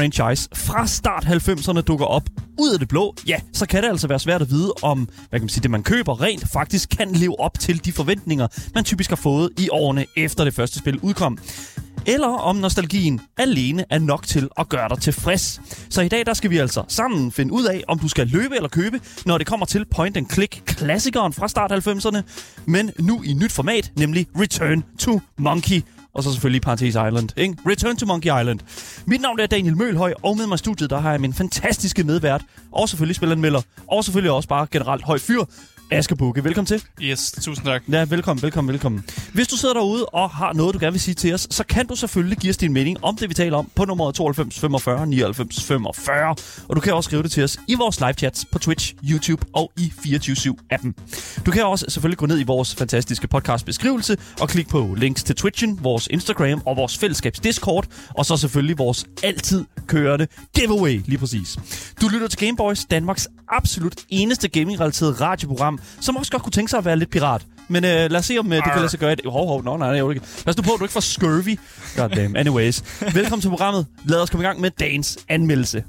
franchise fra start 90'erne dukker op ud af det blå, ja, så kan det altså være svært at vide, om hvad kan man sige, det, man køber, rent faktisk kan leve op til de forventninger, man typisk har fået i årene efter det første spil udkom. Eller om nostalgien alene er nok til at gøre dig tilfreds. Så i dag der skal vi altså sammen finde ud af, om du skal løbe eller købe, når det kommer til point and click klassikeren fra start 90'erne, men nu i nyt format, nemlig Return to Monkey og så selvfølgelig Parties Island. Ikke? Return to Monkey Island. Mit navn er Daniel Mølhøj, og med mig i studiet, der har jeg min fantastiske medvært, og selvfølgelig spilleranmelder, og selvfølgelig også bare generelt høj fyr, Asger Bukke, velkommen til. Yes, tusind tak. Ja, velkommen, velkommen, velkommen. Hvis du sidder derude og har noget, du gerne vil sige til os, så kan du selvfølgelig give os din mening om det, vi taler om på nummeret 92 45 99 45. Og du kan også skrive det til os i vores live chats på Twitch, YouTube og i 24-7-appen. Du kan også selvfølgelig gå ned i vores fantastiske podcast beskrivelse og klikke på links til Twitchen, vores Instagram og vores fællesskabs Discord, og så selvfølgelig vores altid kørende giveaway, lige præcis. Du lytter til Gameboys, Danmarks absolut eneste gaming-relateret radioprogram, som også godt kunne tænke sig at være lidt pirat. Men øh, lad os se, om øh, det kan lade sig gøre. Hov, hov, no, nej, nej, ikke. Pas nu på, at du ikke får scurvy. God damn. Anyways. Velkommen til programmet. Lad os komme i gang med dagens anmeldelse.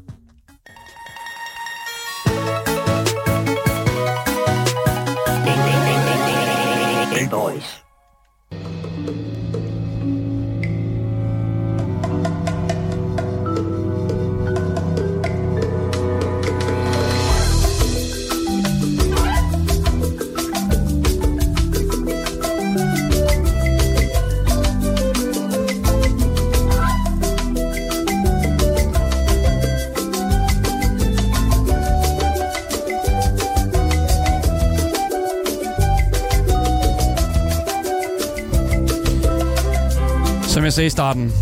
Jeg sagde i starten,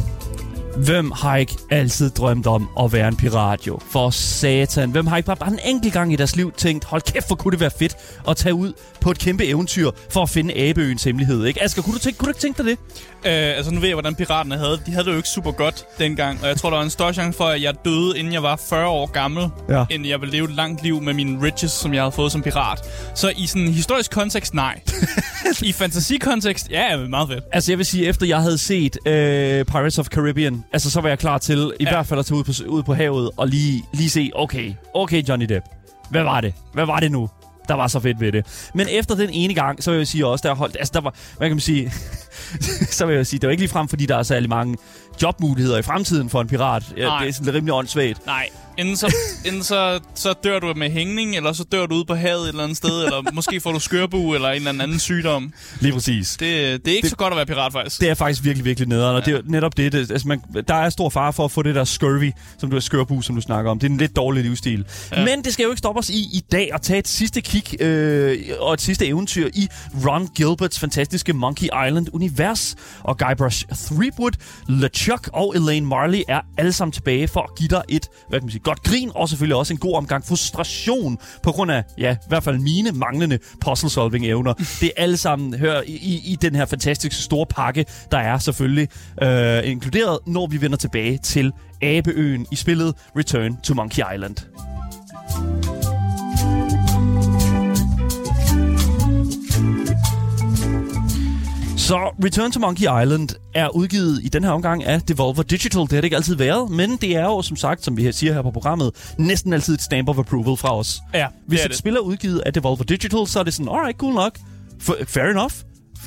hvem har ikke altid drømt om at være en pirat, jo? For satan. Hvem har ikke bare, bare en enkelt gang i deres liv tænkt, hold kæft, hvor kunne det være fedt at tage ud på et kæmpe eventyr for at finde Abeøens hemmelighed, ikke? Asger, kunne du, tænke, kunne du ikke tænke dig det? Øh, altså, nu ved jeg, hvordan piraterne havde. De havde det jo ikke super godt dengang. Og jeg tror, der var en større chance for, at jeg døde, inden jeg var 40 år gammel. Ja. End jeg ville leve et langt liv med mine riches, som jeg havde fået som pirat. Så i sådan en historisk kontekst, nej. I fantasikontekst, ja, ja, meget fedt. Altså, jeg vil sige, efter jeg havde set øh, Pirates of Caribbean, altså, så var jeg klar til i Ja. hvert fald at tage ud på, ud på havet og lige, lige se, okay, okay, Johnny Depp. Hvad var det? Hvad var det nu? Der var så fedt ved det. Men efter den ene gang, så vil jeg sige også, der holdt, altså der var, hvad kan man sige, så vil jeg sige, det var ikke lige frem, fordi der er særlig mange jobmuligheder i fremtiden for en pirat. Ja, Nej. det er sådan rimelig åndssvagt. Nej, enten, så, enten så, så dør du med hængning, eller så dør du ude på havet et eller andet sted, eller måske får du skørbu eller en eller anden sygdom. Lige præcis. Det, det er ikke det, så godt at være pirat, faktisk. Det er faktisk virkelig, virkelig nederen, og ja. det er netop det. det altså man, der er stor fare for at få det der scurvy, som du er skørbu, som du snakker om. Det er en lidt dårlig livsstil. Ja. Men det skal jo ikke stoppe os i i dag at tage et sidste kig øh, og et sidste eventyr i Ron Gilberts fantastiske Monkey Island-univers. Og Guybrush Threepwood, Chuck og Elaine Marley er alle sammen tilbage for at give dig et hvad kan man sige, godt grin, og selvfølgelig også en god omgang frustration på grund af, ja, i hvert fald mine manglende puzzle-solving-evner. Det er alle sammen hører i, i, i den her fantastiske store pakke, der er selvfølgelig øh, inkluderet, når vi vender tilbage til Abeøen i spillet Return to Monkey Island. Så Return to Monkey Island er udgivet i den her omgang af Devolver Digital. Det har det ikke altid været, men det er jo som sagt, som vi her siger her på programmet, næsten altid et stamp of approval fra os. Ja, Hvis det et det. spil er udgivet af Devolver Digital, så er det sådan, alright, cool nok. F- fair enough.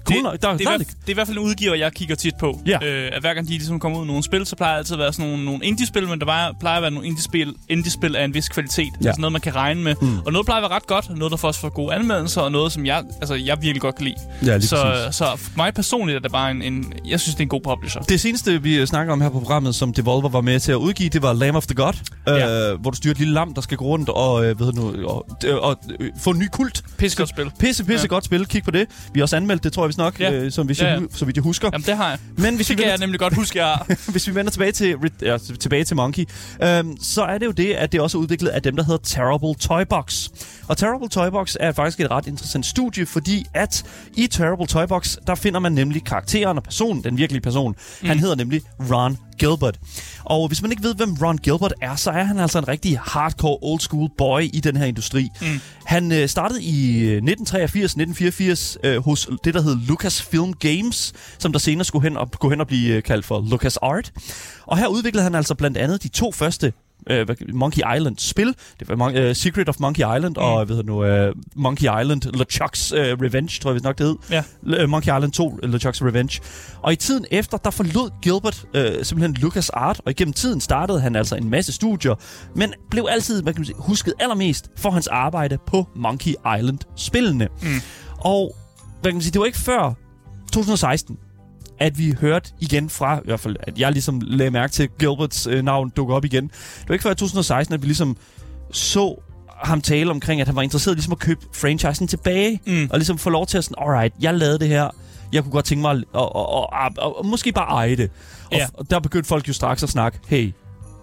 Cool det, nok. Der, det, er, det er i hvert fald en udgiver, jeg kigger tit på. Ja. Øh, at hver gang de ligesom kommer ud med nogle spil, så plejer det altid at være sådan nogle, nogle indie-spil, men der var, plejer at være nogle indie-spil, indie-spil af en vis kvalitet. Ja. Altså noget, man kan regne med. Mm. Og noget plejer at være ret godt, noget, der får også får gode anmeldelser, og noget, som jeg, altså, jeg virkelig godt kan lide. Ja, så, præcis. så for mig personligt er det bare en, en... Jeg synes, det er en god publisher. Det seneste, vi snakker om her på programmet, som Devolver var med til at udgive, det var Lamb of the God, Ja. øh, hvor du styrer et lille lam, der skal gå rundt og, øh, ved nu, og, øh, og øh, få en ny kult. Pissegodt spil. Pisse, pisse. Ja. godt spil. Kig på det. Vi har også anmeldt det, tror jeg vist nok, Ja. øh, som hvis Ja, jeg, ja. hu- så vidt jeg husker. Jamen, det har jeg. Men hvis vi, Det kan jeg nemlig godt huske, jeg har. hvis vi vender tilbage til, ja, tilbage til Monkey, øhm, så er det jo det, at det også er udviklet af dem, der hedder Terrible Toybox. Og Terrible Toybox er faktisk et ret interessant studie, fordi at i Terrible Toybox, der finder man nemlig karakteren og personen, den virkelige person. Mm. Han hedder nemlig Ron Gilbert. Og hvis man ikke ved, hvem Ron Gilbert er, så er han altså en rigtig hardcore old school boy i den her industri. Mm. Han øh, startede i 1983-1984 øh, hos det, der hed Lucasfilm Games, som der senere skulle hen og, gå hen og blive øh, kaldt for Lucas Art. Og her udviklede han altså blandt andet de to første øh, Monkey Island spil. Det var Mon- uh, Secret of Monkey Island mm. og hedder nu, uh, Monkey Island LeChuck's uh, Revenge, tror jeg nok det hed. Ja. Le- Monkey Island 2 LeChuck's Revenge. Og i tiden efter, der forlod Gilbert uh, simpelthen Lucas Art, og igennem tiden startede han altså en masse studier, men blev altid hvad kan man sige, husket allermest for hans arbejde på Monkey Island-spillene. Mm. Og hvad kan man sige, det var ikke før 2016, at vi hørte igen fra, i hvert fald, at jeg ligesom lagde mærke til Gilberts øh, navn dukke op igen. Det var ikke før i 2016, at vi ligesom så ham tale omkring, at han var interesseret ligesom at købe franchisen tilbage, mm. og ligesom få lov til at sådan, alright, jeg lavede det her, jeg kunne godt tænke mig at, og, og, og, og, og måske bare eje det. Og, Ja. og der begyndte folk jo straks at snakke, hey,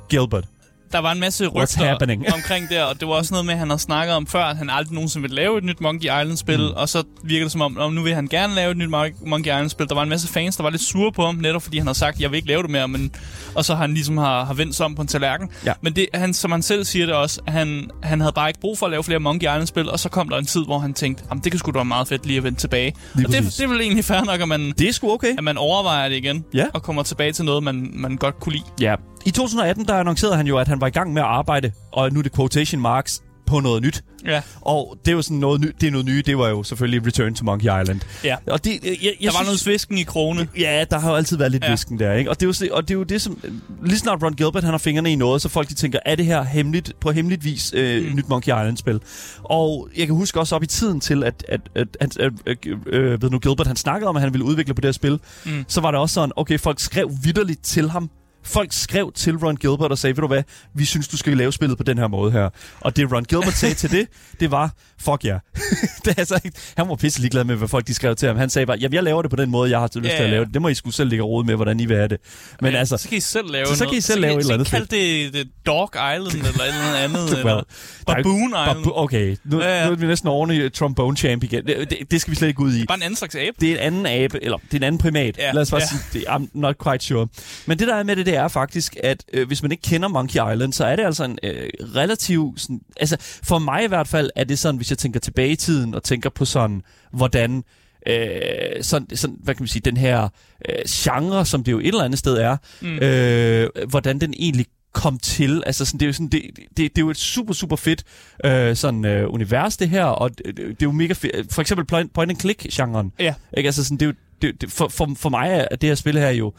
Gilbert, Der var en masse rygter omkring det, og det var også noget med, at han havde snakket om før, at han aldrig nogensinde ville lave et nyt Monkey Island-spil, mm. og så virker det som om, om nu vil han gerne lave et nyt Mon- Monkey Island-spil. Der var en masse fans, der var lidt sure på ham, netop fordi han havde sagt, jeg vil ikke lave det mere, men, og så har han ligesom har, har vendt sig om på en tallerken. Ja. Men det, han, som han selv siger det også, han, han havde bare ikke brug for at lave flere Monkey Island-spil, og så kom der en tid, hvor han tænkte, jamen det kan sgu da være meget fedt lige at vende tilbage. Lige og det, det er vel egentlig fair nok, at man, det er sgu okay. at man overvejer det igen, Ja. og kommer tilbage til noget, man, man godt kunne lide. Ja. I 2018, der annoncerede han jo, at han var i gang med at arbejde, og nu er det quotation marks, på noget nyt. Ja. Og det er jo sådan noget, ny, det er noget nye, det var jo selvfølgelig Return to Monkey Island. Ja. Og det, jeg, jeg Der var synes, noget svisken i krone. Ja, der har jo altid været lidt Ja. visken der, ikke? Og det, er jo, og det er jo det, som... Lige snart Ron Gilbert, han har fingrene i noget, så folk de tænker, er det her hemmeligt, på hemmeligt vis øh, mm. nyt Monkey Island-spil? Og jeg kan huske også op i tiden til, at, at, at, at, at øh, øh, ved nu, Gilbert, han snakkede om, at han ville udvikle på det her spil. Mm. Så var det også sådan, okay, folk skrev vidderligt til ham, Folk skrev til Ron Gilbert og sagde, ved du hvad, vi synes, du skal lave spillet på den her måde her. Og det Ron Gilbert sagde til det, det var, fuck ja. Yeah. det er altså han var pisse ligeglad med, hvad folk de skrev til ham. Han sagde bare, jamen jeg laver det på den måde, jeg har lyst Ja, til at lave det. Det må I sgu selv ligge og rode med, hvordan I vil have det. Men Ja, altså, så kan I selv lave så- så kan I selv lave et eller andet Så kan det, det Dog Island eller et eller andet. well, eller der er Baboon Island. Babu- okay, nu, Ja, ja. nu er vi næsten over i trombone champ igen. Det, det, det, skal vi slet ikke ud i. Bare en anden slags abe. Det er en anden abe, eller det er en anden primat. Ja, Lad os bare ja. sige det. I'm not quite sure. Men det der er med det, det er faktisk, at øh, hvis man ikke kender Monkey Island, så er det altså en øh, relativ... Sådan, altså, for mig i hvert fald er det sådan, hvis jeg tænker tilbage i tiden og tænker på sådan, hvordan... Øh, sådan, sådan, hvad kan man sige, den her øh, genre, som det jo et eller andet sted er, mm. øh, hvordan den egentlig kom til. Altså, sådan, det, er jo sådan, det, det, det er jo et super, super fedt øh, sådan, øh, univers, det her, og det, det er jo mega fedt. For eksempel point, point and click-genren. Ja. Ikke? Altså, sådan, det er jo, det, det, for, for, for mig er det her spil her jo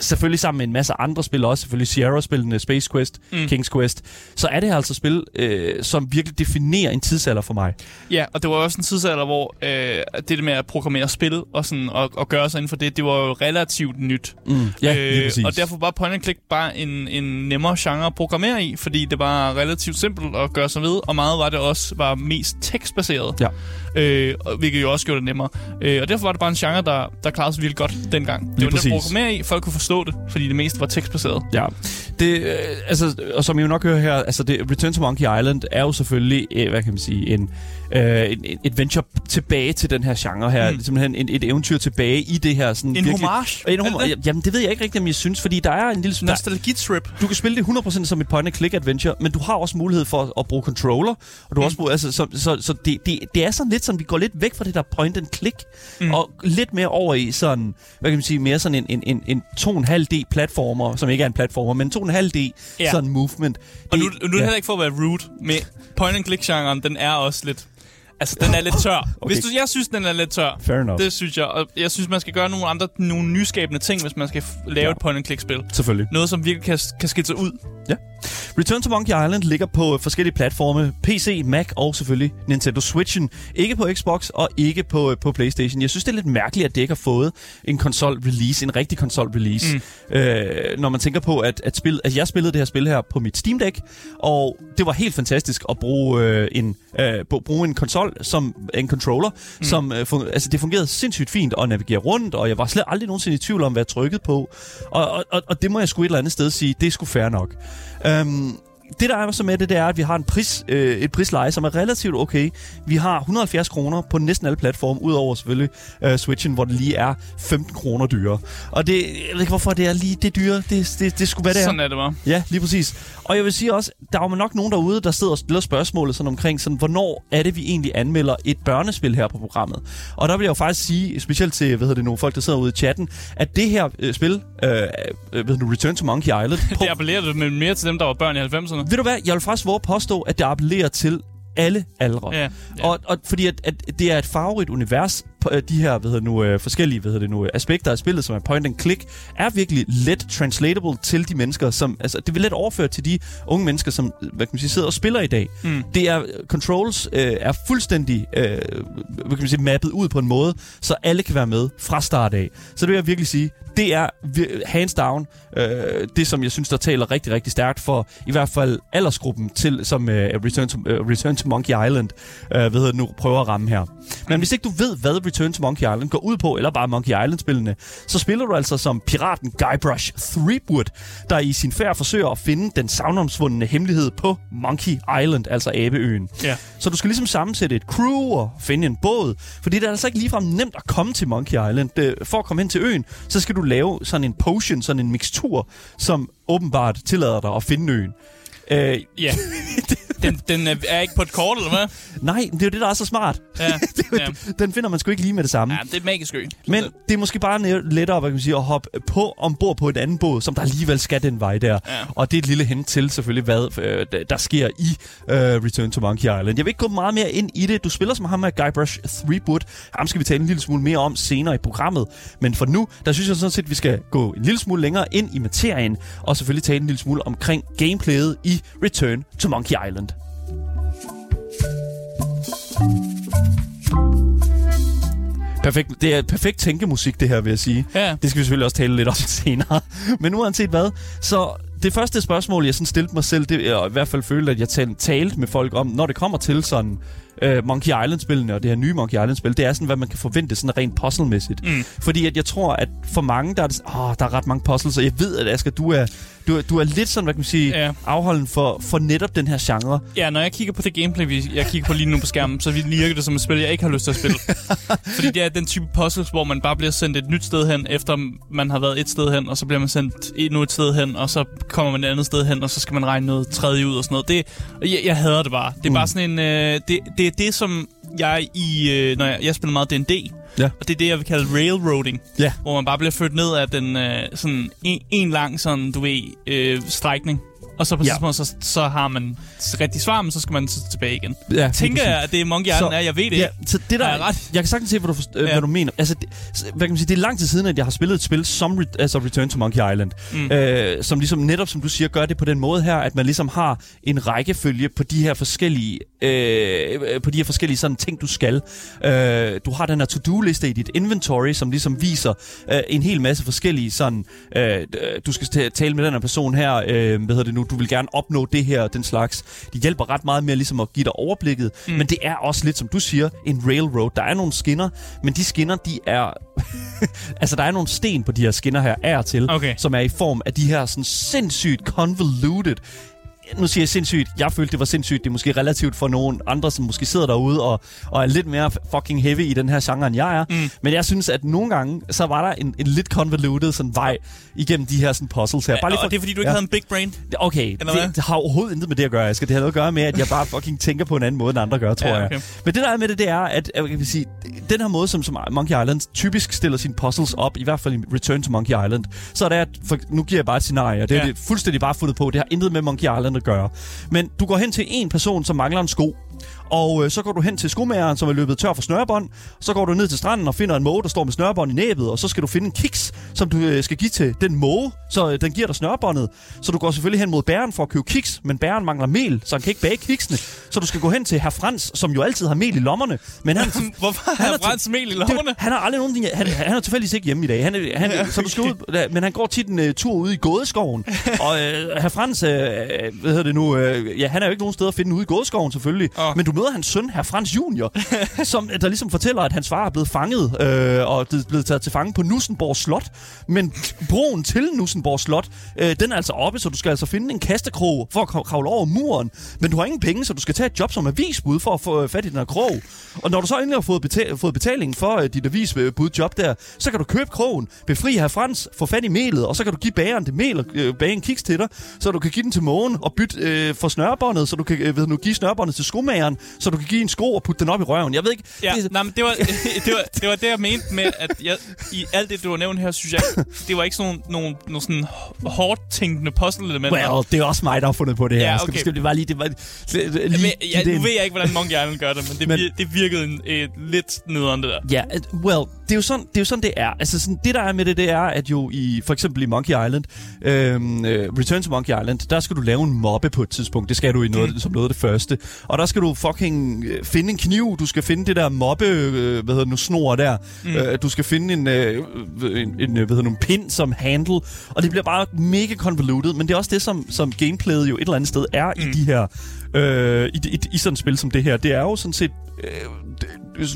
selvfølgelig sammen med en masse andre spil også, selvfølgelig Sierra-spillene, Space Quest, mm. King's Quest, så er det altså spil, øh, som virkelig definerer en tidsalder for mig. Ja, og det var også en tidsalder, hvor øh, det med at programmere spil og, sådan, og, og gøre sig inden for det, det var jo relativt nyt. Mm. Ja, præcis. og derfor var point and click bare en, en nemmere genre at programmere i, fordi det var relativt simpelt at gøre sig ved, og meget var det også var mest tekstbaseret, Ja. øh, hvilket jo også gjorde det nemmere. Øh, og derfor var det bare en genre, der, der klarede sig virkelig godt dengang. Det Lige var nemt at programmere i, folk kunne forstå det, fordi det meste var tekstbaseret. Ja, det, øh, altså, og som I jo nok hører her, altså det, Return to Monkey Island er jo selvfølgelig, øh, hvad kan man sige, en, øh, en adventure tilbage til den her genre her. Mm. Mm. Simpelthen en, et eventyr tilbage i det her. Sådan En virkelig, homage? En det homage. det? Jamen, det ved jeg ikke rigtigt, om jeg synes, fordi der er en lille... Nostalgitrip. du kan spille det 100% som et point-and-click-adventure, men du har også mulighed for at bruge controller, og du har også brug, altså, så, så, så det, det, det er sådan lidt sådan, vi går lidt væk fra det der point-and-click, Mm. mm. og lidt mere over i sådan, hvad kan man sige, mere sådan en, en, en, en 2,5D-platformer, som ikke er en platformer, men 2,5D Ja. ja. sådan movement. Og nu, Det- nu er det heller ikke for at være rude, men point-and-click-genren, den er også lidt... Altså, den er lidt tør. okay. Hvis du, jeg synes, den er lidt tør. Fair enough. Det synes jeg. Og jeg synes, man skal gøre nogle andre, nogle nyskabende ting, hvis man skal lave Ja. et point-and-click-spil. Selvfølgelig. Noget, som virkelig kan, kan skille sig ud. Ja. Return to Monkey Island ligger på forskellige platforme. PC, Mac og selvfølgelig Nintendo Switchen. Ikke på Xbox og ikke på, på Playstation. Jeg synes, det er lidt mærkeligt, at det ikke har fået en konsol-release, en rigtig konsol-release. Mm. Øh, når man tænker på, at, at, spil, at jeg spillede det her spil her på mit Steam Deck, og det var helt fantastisk at bruge øh, en, øh, bruge en konsol som en controller, mm. som øh, fun- altså det fungerede sindssygt fint at navigere rundt, og jeg var slet aldrig nogensinde i tvivl om, hvad jeg trykkede på. Og, og, og, og det må jeg sgu et eller andet sted sige, det er sgu fair nok. Øhm, det der er så med det, det er, at vi har en pris, øh, et prisleje, som er relativt okay. Vi har 170 kroner på næsten alle platforme, udover selvfølgelig øh, Switchen, hvor det lige er 15 kroner dyrere. Og det, jeg ved ikke, hvorfor det er lige det dyre. Det, det, det skulle være det. Sådan er det bare. Ja, lige præcis. Og jeg vil sige også, der er jo nok nogen derude, der sidder og stiller spørgsmålet sådan omkring, sådan, hvornår er det, vi egentlig anmelder et børnespil her på programmet? Og der vil jeg jo faktisk sige, specielt til hvad hedder det nu, folk, der sidder ude i chatten, at det her øh, spil, øh, øh, ved du, Return to Monkey Island, på, Det appellerer med mere til dem, der var børn i 90'erne. Ved du hvad, jeg vil faktisk våge påstå, at det appellerer til alle aldre. Ja, ja. Og, og fordi at, at det er et farverigt univers, på, øh, de her hvad hedder nu, øh, forskellige hvad hedder det nu, øh, aspekter af spillet, som er point and click, er virkelig let translatable til de mennesker, som, altså det vil let overføre til de unge mennesker, som hvad kan man sige, sidder og spiller i dag. Mm. Det er, controls øh, er fuldstændig øh, hvad kan man sige, mappet ud på en måde, så alle kan være med fra start af. Så det vil jeg virkelig sige, det er hands down øh, det, som jeg synes, der taler rigtig, rigtig stærkt for i hvert fald aldersgruppen til, som øh, Return, to, øh, Return to Monkey Island øh, hvad hedder det nu, prøver at ramme her. Men hvis ikke du ved, hvad Return to Monkey Island går ud på, eller bare Monkey Island-spillene, så spiller du altså som piraten Guybrush Threepwood, der i sin færd forsøger at finde den savnomsvundne hemmelighed på Monkey Island, altså Abeøen. Ja. Så du skal ligesom sammensætte et crew og finde en båd, fordi det er altså ikke ligefrem nemt at komme til Monkey Island. For at komme hen til øen, så skal du lave sådan en potion, sådan en mixtur, som åbenbart tillader dig at finde øen. Øh, Ja. Den, den er, ikke på et kort, eller hvad? nej, det er jo det, der er så smart. Ja. Det ja. Den finder man sgu ikke lige med det samme. ja, det er magisk ø. Men det er måske bare lettere hvad kan man sige, at hoppe på ombord på et andet båd, som der alligevel skal den vej der. Ja. Og det er et lille hint til selvfølgelig, hvad øh, der- der sker i øh, Return to Monkey Island. Jeg vil ikke gå meget mere ind i det. Du spiller som ham med Guybrush Threepwood. Ham skal vi tale en lille smule mere om senere i programmet. Men for nu, der synes jeg sådan set, at vi skal gå en lille smule længere ind i materien, og selvfølgelig tale en lille smule omkring gameplayet i Return to Monkey Island. Perfekt. Det er perfekt tænkemusik, det her, vil jeg sige. Ja. Det skal vi selvfølgelig også tale lidt om senere. Men uanset hvad, så det første spørgsmål, jeg sådan stillede mig selv, det er i hvert fald følte, at jeg tal- talte med folk om, når det kommer til sådan uh, Monkey Island-spillene og det her nye Monkey Island-spil, det er sådan, hvad man kan forvente sådan rent puzzle-mæssigt. Mm. Fordi at jeg tror, at for mange, der er, det, åh, der er ret mange puzzles, og jeg ved, at Asger, du er, du, er- du er lidt sådan, hvad kan man sige, Ja. afholden for, for netop den her genre. Ja, når jeg kigger på det gameplay, vi- jeg kigger på lige nu på skærmen, så virker det som et spil, jeg ikke har lyst til at spille. Fordi det er den type puzzles, hvor man bare bliver sendt et nyt sted hen, efter man har været et sted hen, og så bliver man sendt endnu et sted hen, og så kommer man et andet sted hen, og så skal man regne noget tredje ud og sådan noget. Det, jeg, jeg hader det bare. Det er Mm. bare sådan en... Øh, det, det er det, som jeg i... Øh, når jeg, jeg spiller meget D&D, Ja. og det er det, jeg vil kalde railroading. Ja. Hvor man bare bliver ført ned af den øh, sådan en, en lang sådan, du ved, øh, strækning. Og så på Ja. tidspunkt, så, så har man rigtig svar, men så skal man så tilbage igen. Ja, Tænker jeg, at det er Monkey Island er, jeg ved det ja, så det der, Har jeg ret? jeg kan sagtens se, hvad du, forst- ja. Hvad du mener. Altså, det, hvad kan man sige, det er lang tid siden, at jeg har spillet et spil som re- altså Return to Monkey Island. Mm. Øh, som ligesom netop, som du siger, gør det på den måde her, at man ligesom har en rækkefølge på de her forskellige, øh, på de her forskellige sådan ting, du skal. Øh, du har den her to-do-liste i dit inventory, som ligesom viser øh, en hel masse forskellige sådan, øh, du skal ta- tale med den her person her, øh, hvad hedder det nu, du vil gerne opnå det her, den slags. De hjælper ret meget med ligesom at give dig overblikket, mm. men det er også lidt, som du siger, en railroad. Der er nogle skinner, men de skinner, de er... altså, der er nogle sten på de her skinner her, er til, Okay. som er i form af de her sådan sindssygt convoluted nu siger jeg sindssygt. Jeg følte, det var sindssygt. Det er måske relativt for nogen andre, som måske sidder derude og, og er lidt mere fucking heavy i den her genre, end jeg er. Mm. Men jeg synes, at nogle gange, så var der en, en lidt convoluted sådan vej igennem de her sådan puzzles her. Ja, og det er fordi, du ikke ja. havde en big brain. Okay, det, det har overhovedet intet med det at gøre. Jeg skal det har noget at gøre med, at jeg bare fucking tænker på en anden måde, end andre gør, tror Ja, jeg. okay. Men det der er med det, det er, at jeg kan sige, den her måde, som, som Monkey Island typisk stiller sine puzzles op, i hvert fald i Return to Monkey Island, så er det, at, for, nu giver jeg bare et scenarie, og det er Ja. det fuldstændig bare fundet på, det har intet med Monkey Island gøre. Men du går hen til en person, som mangler en sko, og øh, så går du hen til skomageren, som er løbet tør for snørebånd. Så går du ned til stranden og finder en måge, der står med snørebånd i næbet. Og så skal du finde en kiks, som du øh, skal give til den måge, så øh, den giver dig snørebåndet. Så du går selvfølgelig hen mod bæren for at købe kiks, men bæren mangler mel, så han kan ikke bage kiksene. Så du skal gå hen til herr Frans, som jo altid har mel i lommerne. Men han, Hvorfor har er til- brændt smel i det, lommerne? han har aldrig nogen han, han er tilfældigvis ikke hjemme i dag. Han, er- han, ja, Så du skal ud, men han går tit en uh, tur ude i gådeskoven. og uh, herr Frans, uh, hvad hedder det nu, uh, ja, han er jo ikke nogen steder at finde ude i gådeskoven selvfølgelig. Åh. Nå. Men du møder hans søn, herr Frans Junior, som der ligesom fortæller, at hans far er blevet fanget øh, og er blevet taget til fange på Nussenborg Slot. Men broen til Nussenborg Slot, øh, den er altså oppe, så du skal altså finde en kastekrog for at krav- kravle over muren. Men du har ingen penge, så du skal tage et job som avisbud for at få øh, fat i den her krog. Og når du så endelig har fået, betal- fået betaling for øh, dit avisbudjob der, så kan du købe krogen, befri herr Frans, få fat i melet, og så kan du give bageren det mel og øh, bage en kiks til dig, så du kan give den til mågen og bytte øh, for snørbåndet, så du kan øh, ved du, give snørbåndet til skomageren, så du kan give en sko og putte den op i røven. Jeg ved ikke... Ja, det, nej, men det var, det, var, det var det, jeg mente med, at jeg, i alt det, du har nævnt her, synes jeg, det var ikke sådan nogle, nogle, nogle sådan hårdt tænkende puzzle-elementer. well, det er også mig, der har fundet på det her. Ja, okay. skal det bare lige... Det var, lige, men, ja, nu ved jeg ikke, hvordan Monkey Island gør det, men det, Men- det virkede en, et, lidt nederen, det der. Ja, at- well, det er jo sådan, det er, jo sådan, det er. Altså, sådan, det der er med det, det er, at jo i, for eksempel i Monkey Island, øhm, øh, Return to Monkey Island, der skal du lave en mobbe på et tidspunkt. Det skal du i noget, mm. som noget af det første. Og der skal du fucking øh, finde en kniv, du skal finde det der mobbe, øh, hvad hedder det nu, snor der. Mm. Øh, du skal finde en, øh, en, en, hvad hedder det, nu, en pin som handle. Og det bliver bare mega convoluted, men det er også det, som, som gameplayet jo et eller andet sted er mm. i de her, øh, i, i, i sådan et spil som det her. Det er jo sådan set, øh,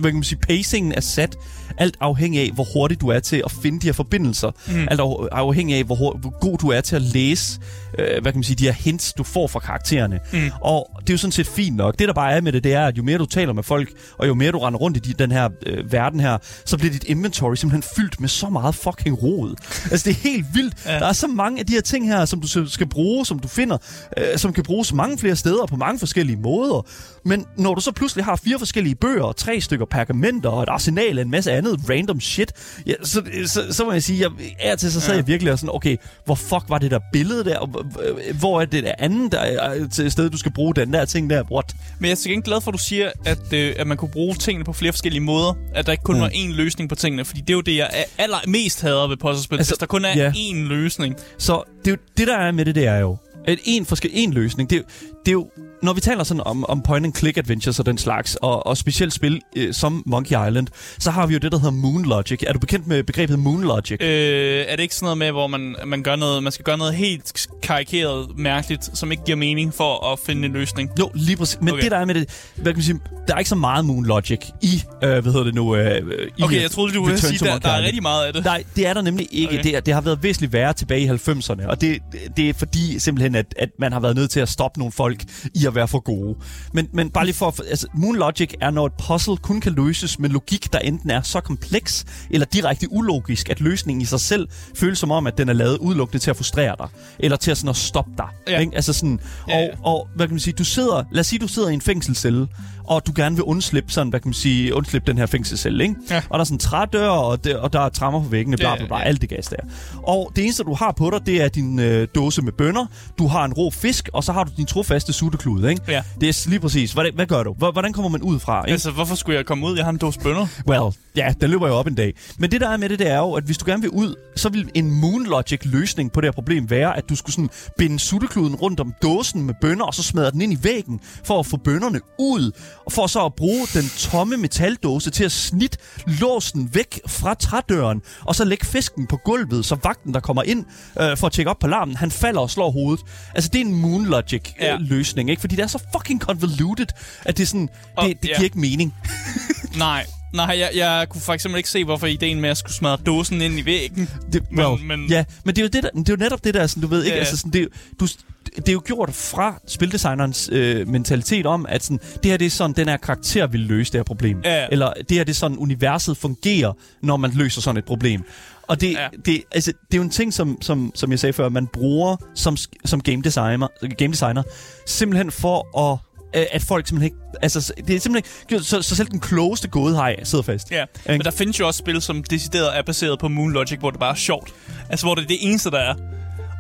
hvad kan man sige, pacingen er sat alt afhængig af, hvor hurtigt du er til at finde de her forbindelser. Mm. Alt af- afhængig af, hvor, hur- hvor god du er til at læse, øh, hvad kan man sige, de her hints, du får fra karaktererne. Mm. Og det er jo sådan set fint nok. Det, der bare er med det, det er, at jo mere du taler med folk, og jo mere du render rundt i de, den her øh, verden her, så bliver dit inventory simpelthen fyldt med så meget fucking rod. altså, det er helt vildt. Ja. Der er så mange af de her ting her, som du skal bruge, som du finder, øh, som kan bruges mange flere steder på mange forskellige måder. Men når du så pludselig har fire forskellige bøger, tre stykker pergamenter og et arsenal af en masse andet random shit, ja, så, så, så må jeg sige, jeg, er til så sad ja. jeg virkelig og sådan, okay, hvor fuck var det der billede der? Og, øh, Hvor er det der andet der er til sted, du skal bruge den der ting der? What? Men jeg er til gengæld glad for, at du siger, at, øh, at man kunne bruge tingene på flere forskellige måder. At der ikke kun mm. var én løsning på tingene. Fordi det er jo det, jeg er allermest hader ved puzzlespil. Altså, Hvis der kun er ja. én løsning. Så det, er det der er med det, det er jo, at en, forskel, en løsning, det, det er jo, når vi taler sådan om, om point-and-click adventures og den slags, og, og specielt spil øh, som Monkey Island, så har vi jo det, der hedder Moon Logic. Er du bekendt med begrebet Moon Logic? Øh, er det ikke sådan noget med, hvor man, man, gør noget, man skal gøre noget helt karikeret mærkeligt, som ikke giver mening for at finde en løsning? Jo, lige præcis. Men okay. Det der er med det, hvad kan man sige, der er ikke så meget Moon Logic i, øh, hvad hedder det nu, øh, i Okay, jeg troede, du ville sige, der, der er rigtig meget af det. Nej, det er der nemlig ikke. Okay. Det, det har været væsentligt værre tilbage i 90'erne, og det, det er fordi simpelthen, at, at man har været nødt til at stoppe nogle folk i at være for gode. Men, men bare lige for at... Altså, Moon Logic er, når et puzzle kun kan løses med logik, der enten er så kompleks eller direkte ulogisk, at løsningen i sig selv føles som om, at den er lavet udelukkende til at frustrere dig. Eller til at, sådan at stoppe dig. Ja. Ikke? Altså sådan, Ja, og, ja. og hvad kan man sige, du sidder, lad os sige, du sidder i en fængselscelle, og du gerne vil undslippe sådan, hvad kan man sige, undslippe den her fængselscelle, ikke? Ja. Og der er sådan trædør, og, det, og der er trammer på væggene, bla bla bla, ja. alt det gas der. Og det eneste, du har på dig, det er din øh, dåse med bønner, du har en rå fisk, og så har du din trofaste sutteklude, ikke? Ja. Det er lige præcis. Hvordan, hvad gør du? Hvor- Hvordan kommer man ud fra, ikke? Altså, hvorfor skulle jeg komme ud? Jeg har en dåse bønner. Well, ja, den løber jo op en dag. Men det der er med det, det er jo, at hvis du gerne vil ud, så vil en Moon Logic løsning på det her problem være, at du skulle sådan binde suttekluden rundt om dåsen med bønner, og så smadre den ind i væggen, for at få bønnerne ud, og for så at bruge den tomme metaldåse til at snit låsen væk fra trædøren, og så lægge fisken på gulvet, så vagten, der kommer ind øh, for at tjekke op på larmen, han falder og slår hovedet. Altså, det er en Moon Logic øh, Ja. løsning, ikke? Fordi det er så fucking convoluted, at det er sådan, Og- det, det ja. giver ikke mening. Nej, nej, jeg, jeg kunne for eksempel ikke se, hvorfor ideen med at skulle smadre dåsen ind i væggen. Det, Men- well, men- ja, men det er jo, det, der, det er jo netop det der, sådan, du ved ikke, Ja, altså sådan, det, er du, det er jo gjort fra spildesignerens øh, mentalitet om, at sådan, det her det er sådan, den her karakter vil løse det her problem. Ja. Eller det her det er sådan, universet fungerer, når man løser sådan et problem. Og det, ja. Det, altså, det er jo en ting, som, som, som jeg sagde før, man bruger som, som game, designer, game designer, simpelthen for at at folk simpelthen ikke... Altså, det er simpelthen ikke... Så, så selv den klogeste gådehaj sidder fast. Ja, men der findes jo også spil, som decideret er baseret på Moon Logic, hvor det bare er sjovt. Altså, hvor det er det eneste, der er.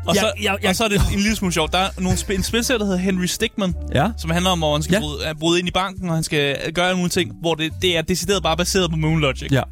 Og, Ja, så, ja, ja. og så er det en lille smule sjovt. Der er nogle spil, en spilserie, der hedder Henry Stickman, Ja. som handler om, hvor han skal Ja. bryde, bryde ind i banken, og han skal gøre alle mulige ting, hvor det, det er decideret bare baseret på Moon Logic. Ja.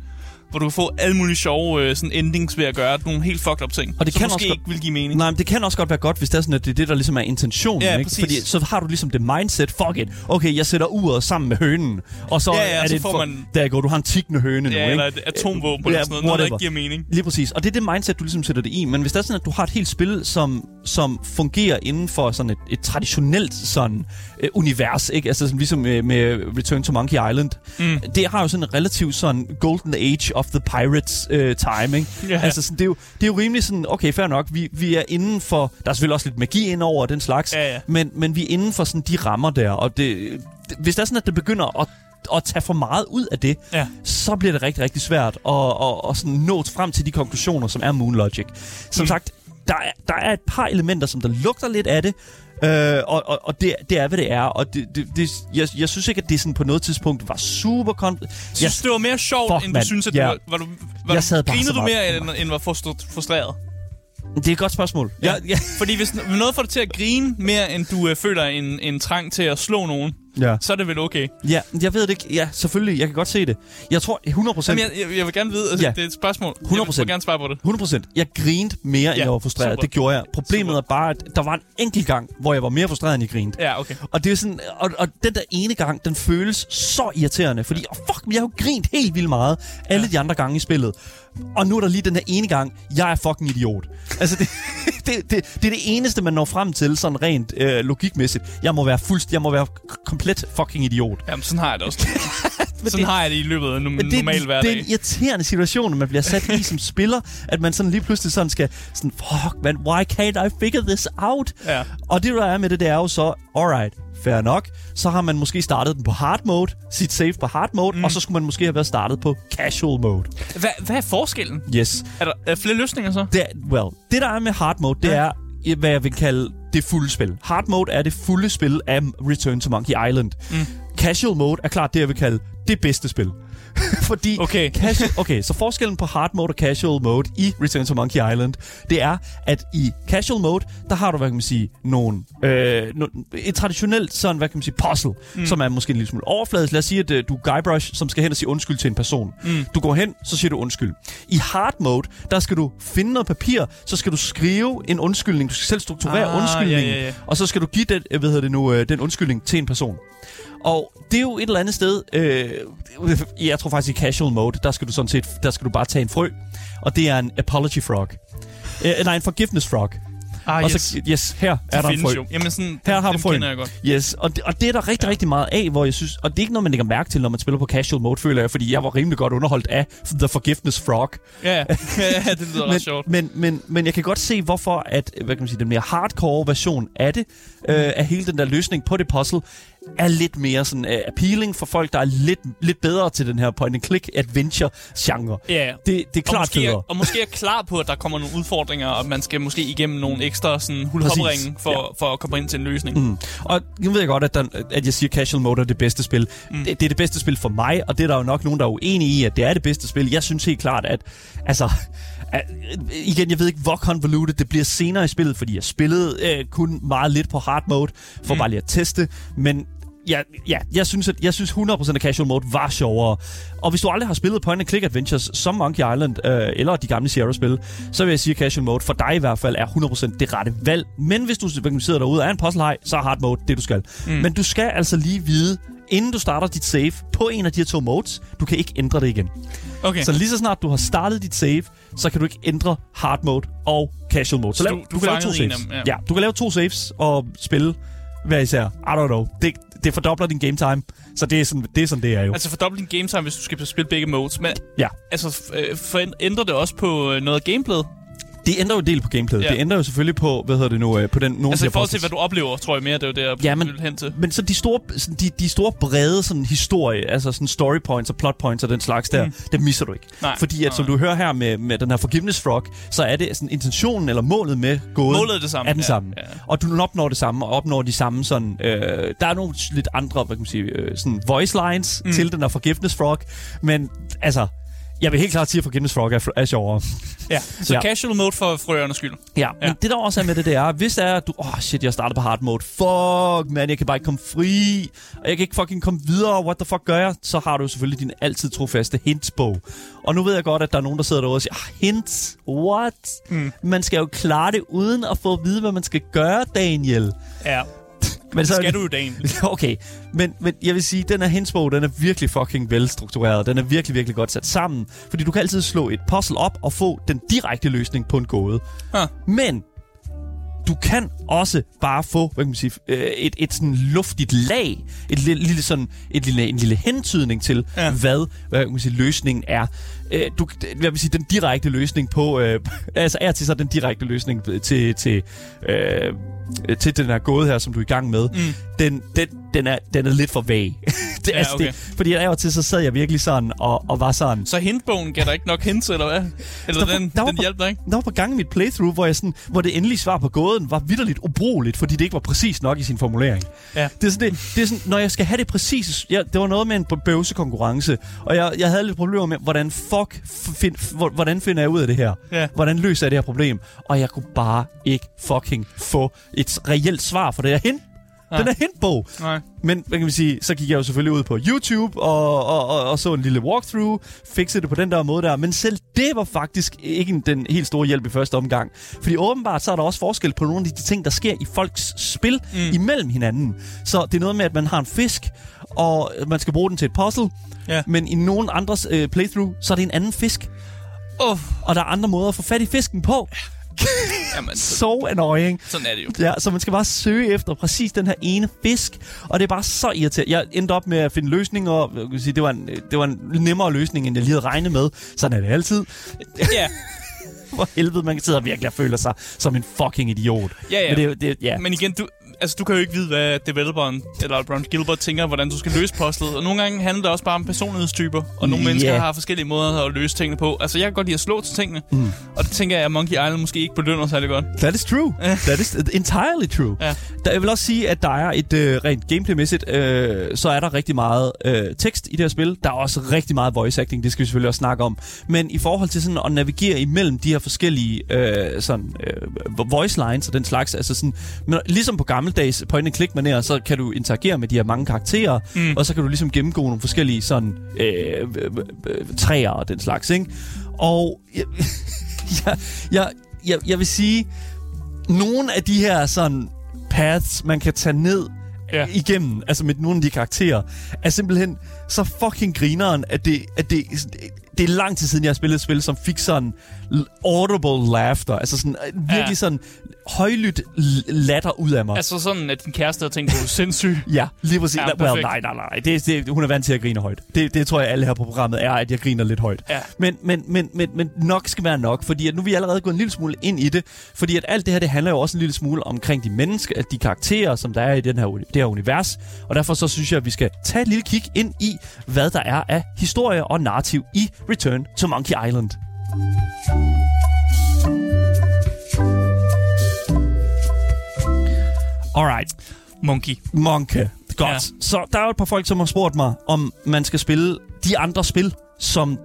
Hvor du kan få alle mulige sjove øh, sådan endings ved at gøre nogle helt fucked up ting, Og det som kan måske også godt- ikke vil give mening. Nej, men det kan også godt være godt, hvis det er sådan, at det er det, der ligesom er intentionen. Ja, ikke? præcis. Fordi så har du ligesom det mindset, fuck it, okay, jeg sætter uret sammen med hønen, og så Ja, ja, er så det får man- der går, du har en tiggende høne nu, Ja, ikke? eller et atomvåben eller sådan noget, noget, der ikke giver mening. Lige præcis. Og det er det mindset, du ligesom sætter det i. Men hvis det er sådan, at du har et helt spil, som, som fungerer inden for sådan et, et traditionelt sådan, øh, univers, ikke? Altså sådan, ligesom med, med Return to Monkey Island. Mm. Det har jo sådan en relativt sådan golden age of the pirates øh, time, ikke? Ja. Altså sådan, det, er jo, det er jo rimelig sådan, okay, fair nok, vi, vi er inden for, der er selvfølgelig også lidt magi ind over den slags, Ja, ja. Men, men vi er inden for sådan de rammer der, og det, det, hvis det er sådan, at det begynder at at tage for meget ud af det, Ja. så bliver det rigtig, rigtig svært at, at, at sådan nå frem til de konklusioner, som er Moon Logic. Som Mm. sagt, der er, der er et par elementer, som der lugter lidt af det, øh, og, og, og det, det er, hvad det er. Og det, det, det, jeg, jeg synes ikke, at det sådan på noget tidspunkt var super... Kon- Jeg synes, det var mere sjovt, Fuck, end du synes, at Ja. du var, var du, var Jeg sad grinede du mere, end, end var frustr- frustreret? det er et godt spørgsmål. Ja. Ja, Fordi hvis noget får dig til at grine mere, end du øh, føler en, en trang til at slå nogen, ja. så er det vel okay. ja, jeg ved det ikke. Ja, selvfølgelig. Jeg kan godt se det. Jeg tror 100 procent... Jeg, jeg, jeg vil gerne vide, altså, Ja. det er et spørgsmål. 100%. Jeg vil gerne svare på det. 100 Jeg grinte mere, end Ja, jeg var frustreret. super. Det gjorde jeg. Problemet Super. er bare, at der var en enkelt gang, hvor jeg var mere frustreret, end jeg grinte. Ja, okay. Og det er sådan, og, og den der ene gang, den føles så irriterende, fordi oh, fuck, jeg har jo grint helt vildt meget alle de andre gange i spillet. Og nu er der lige den der ene gang, jeg er fucking idiot. Altså, det, det, det, det er det eneste, man når frem til, sådan rent øh, logikmæssigt. Jeg må være fuldst, jeg må være komplet fucking idiot. Jamen, sådan har jeg det også. sådan det- har jeg det i løbet af en Men det, normal det hverdag. er en irriterende situation, man bliver sat i som spiller, at man sådan lige pludselig sådan skal, sådan, fuck man, why can't I figure this out? Ja. Og det, der er med det, det er jo så, alright, fair nok, så har man måske startet den på hard mode, sit save på hard mode, mm. og så skulle man måske have været startet på casual mode. Hvad, hvad er forskellen? Yes. Er der er flere løsninger så? Det, well, det der er med hard mode, det Ja. er, hvad jeg vil kalde det fulde spil. Hard mode er det fulde spil af Return to Monkey Island. Mm. Casual mode er klart det, jeg vil kalde det bedste spil. Fordi Okay. casual, okay, så forskellen på hard mode og casual mode i Return to Monkey Island, det er, at i casual mode, der har du, hvad kan man sige, nogle, øh, no, et traditionelt sådan, hvad kan man sige, puzzle, mm. som er måske en lille smule overfladisk. Lad os sige, at øh, du er Guybrush, som skal hen og sige undskyld til en person. Mm. Du går hen, så siger du undskyld. I hard mode, der skal du finde noget papir, så skal du skrive en undskyldning. Du skal selv strukturere Ah, undskyldningen, ja, ja, ja. og så skal du give den, øh, hvad hedder det nu, øh, den undskyldning til en person. Og det er jo et eller andet sted, øh, jeg tror faktisk i casual mode, der skal du sådan set, der skal du bare tage en frø, og det er en apology frog. Øh, nej, en forgiveness frog. Ah, og yes. så, yes, her er De der en frø. jo. Jamen sådan, Her dem, har du frøen. jeg godt. Yes, og det, og det er der rigtig, rigtig meget af, hvor jeg synes... Og det er ikke noget, man lægger mærke til, når man spiller på casual mode, føler jeg, fordi jeg var rimelig godt underholdt af The Forgiveness Frog. Ja, ja. ja det lyder men, ret sjovt. Men, men, men jeg kan godt se, hvorfor at, hvad kan man sige, den mere hardcore version af det, øh, af hele den der løsning på det puzzle, er lidt mere sådan uh, appealing for folk, der er lidt, lidt bedre til den her point-and-click adventure-genre. Ja, Det, det er og klart måske, federe. er, og måske er klar på, at der kommer nogle udfordringer, og man skal måske igennem nogle ekstra sådan, hulhopringe for, Ja. for at komme ind til en løsning. Mm. Og nu ved jeg godt, at, der, at jeg siger casual mode er det bedste spil. Mm. Det, det er det bedste spil for mig, og det er der jo nok nogen, der er uenige i, at det er det bedste spil. Jeg synes helt klart, at... Altså, igen, jeg ved ikke, hvor convoluted det bliver senere i spillet, fordi jeg spillede øh, kun meget lidt på hard mode, for mm. bare lige at teste, men ja, ja, jeg synes, at jeg synes 100% af casual mode var sjovere. Og hvis du aldrig har spillet point and click adventures som Monkey Island øh, eller de gamle Sierra-spil, så vil jeg sige, at casual mode for dig i hvert fald er 100% det rette valg. Men hvis du sidder derude og er en puzzle så er hard mode det, du skal. Mm. Men du skal altså lige vide, inden du starter dit save på en af de her to modes, du kan ikke ændre det igen. Okay. Så lige så snart du har startet dit save, så kan du ikke ændre hard mode og casual mode. Så, Så lav, du- du, du kan lave to saves. dem, ja. ja, du kan lave to saves og spille hver især. I don't know. Det, det fordobler din game time. Så det er sådan, det er, sådan, det er jo. Altså fordoble din game time, hvis du skal spille begge modes. Men Ja. altså, øh, for, ændrer det også på øh, noget af gameplayet? Det ændrer jo en del på gameplayet. Ja. Det ændrer jo selvfølgelig på, hvad hedder det nu, øh, på den, nogle Altså i forhold til, hvad du oplever, tror jeg mere, det er jo det, jeg Ja, men- vil hen til. Men så de store, sådan de, de store brede sådan historie, altså sådan story points og plot points og den slags der, mm. det misser du ikke. Nej. Fordi at, Nej, som du hører her med, med den her Forgiveness Frog, så er det sådan intentionen eller målet med gåden Målet er det samme, Er den ja, samme. ja. Og du opnår det samme, og opnår de samme sådan... Øh, der er nogle lidt andre, hvad kan man sige, øh, sådan voice lines mm. til den her Forgiveness Frog, men altså... Jeg vil helt klart sige, at Forgiveness Frog er, er sjovere. Ja, så Ja. casual mode for frøernes skyld. Ja, men Ja. det der også er med det, det er, hvis det er, du, åh oh, shit, jeg starter på hard mode, fuck man, jeg kan bare ikke komme fri, og jeg kan ikke fucking komme videre, what the fuck gør jeg? Så har du selvfølgelig din altid trofaste hintsbog. Og nu ved jeg godt, at der er nogen, der sidder derude og siger, ah, hints, what? Mm. Man skal jo klare det uden at få at vide, hvad man skal gøre, Daniel. Ja, Men så, skal du jo dagen. Okay, men, men jeg vil sige, den her hintsbog, den er virkelig fucking velstruktureret. Den er virkelig, virkelig godt sat sammen. Fordi du kan altid slå et puzzle op og få den direkte løsning på en gåde. Huh. Men du kan også bare få hvad kan man sige, øh, et, et sådan luftigt lag, et lille, lille sådan, et lille, en lille hentydning til, ja. Ja. hvad, hvad kan man sige, løsningen er. Øh, du, jeg vil sige, den direkte løsning på, øh, altså er til så den direkte løsning til, til, øh, til den her gåde her, som du er i gang med, mm. den, den, den, er, den er lidt for vag. det, Ja, altså, okay. det, fordi af og til, så sad jeg virkelig sådan og, og var sådan, Så hintbogen gav der ikke nok hints, eller hvad? Eller Der den, der den hjalp dig ikke? der var på gang i mit playthrough, hvor, jeg sådan, hvor det endelige svar på gåden var vidderligt ubrugeligt, fordi det ikke var præcis nok i sin formulering. Ja. Det er sådan, det, det er sådan når jeg skal have det præcise... Ja, det var noget med en bøvsekonkurrence, og jeg, jeg havde lidt problemer med, hvordan fuck find, hvor- hvordan finder jeg ud af det her? Ja. Hvordan løser jeg det her problem? Og jeg kunne bare ikke fucking få et reelt svar for det her hint. Den er hintbog. Nej. Men hvad kan vi sige, så gik jeg jo selvfølgelig ud på YouTube og, og, og, og så en lille walkthrough, fikset det på den der måde der. Men selv det var faktisk ikke en- den helt store hjælp i første omgang. Fordi åbenbart så er der også forskel på nogle af de ting, der sker i folks spil mm. imellem hinanden. Så det er noget med, at man har en fisk, og man skal bruge den til et puzzle. Ja. Men i nogen andres øh, playthrough, så er det en anden fisk. Oh, Og der er andre måder at få fat i fisken på. jamen, så, So annoying. sådan er det jo. Ja, så man skal bare søge efter præcis den her ene fisk, og det er bare så irriterende. Jeg endte op med at finde løsninger, og jeg kan sige, det, var en, det var en nemmere løsning, end jeg lige havde regnet med. Sådan er det altid. Ja, For helvede, man sidder virkelig og føler sig som en fucking idiot. Ja, ja. Men det, det, ja. men igen, du, altså, du kan jo ikke vide, hvad developeren, eller Ron Gilbert, tænker, hvordan du skal løse puzzlet. Og nogle gange handler det også bare om personlighedstyper, og nogle Ja. mennesker har forskellige måder at løse tingene på. Altså, jeg kan godt lide at slå til tingene, mm. og det tænker jeg, at Monkey Island måske ikke belønner særlig godt. That is true. That is entirely true. Ja. Der, jeg vil også sige, at der er et øh, rent gameplaymæssigt, øh, så er der rigtig meget øh, tekst i det her spil. Der er også rigtig meget voice acting, det skal vi selvfølgelig også snakke om. Men i forhold til sådan at navigere imellem de her forskellige øh, sådan, øh, voice lines og den slags, altså sådan, men ligesom på gammeldags point and click manér, så kan du interagere med de her mange karakterer, mm. og så kan du ligesom gennemgå nogle forskellige sådan øh, øh, øh, træer og den slags, ikke? Og jeg, jeg, jeg, jeg, jeg vil sige, nogle af de her sådan paths, man kan tage ned Ja. igennem, altså med nogle af de karakterer, er simpelthen så fucking grineren, at det, at det, det er lang tid siden, jeg har spillet et spil, som fik sådan audible laughter, altså sådan øh, virkelig Ja. sådan højlydt latter ud af mig. Altså sådan, at din kæreste har tænkt, du er sindssyg. Ja, lige præcis. Ja, well, nej, nej, nej. Det, det, hun er vant til at grine højt. Det, det tror jeg, alle her på programmet er, at jeg griner lidt højt. Ja. Men, men, men, men, men nok skal være nok, fordi at nu er vi allerede gået en lille smule ind i det. Fordi at alt det her, det handler jo også en lille smule omkring de mennesker, de karakterer, som der er i den her, det her univers. Og derfor så synes jeg, at vi skal tage et lille kig ind i, hvad der er af historie og narrativ i Return to Monkey Island. Alright. Monkey. Monkey. Godt. Ja. Så der er jo et par folk, som har spurgt mig, om man skal spille de andre spil, som,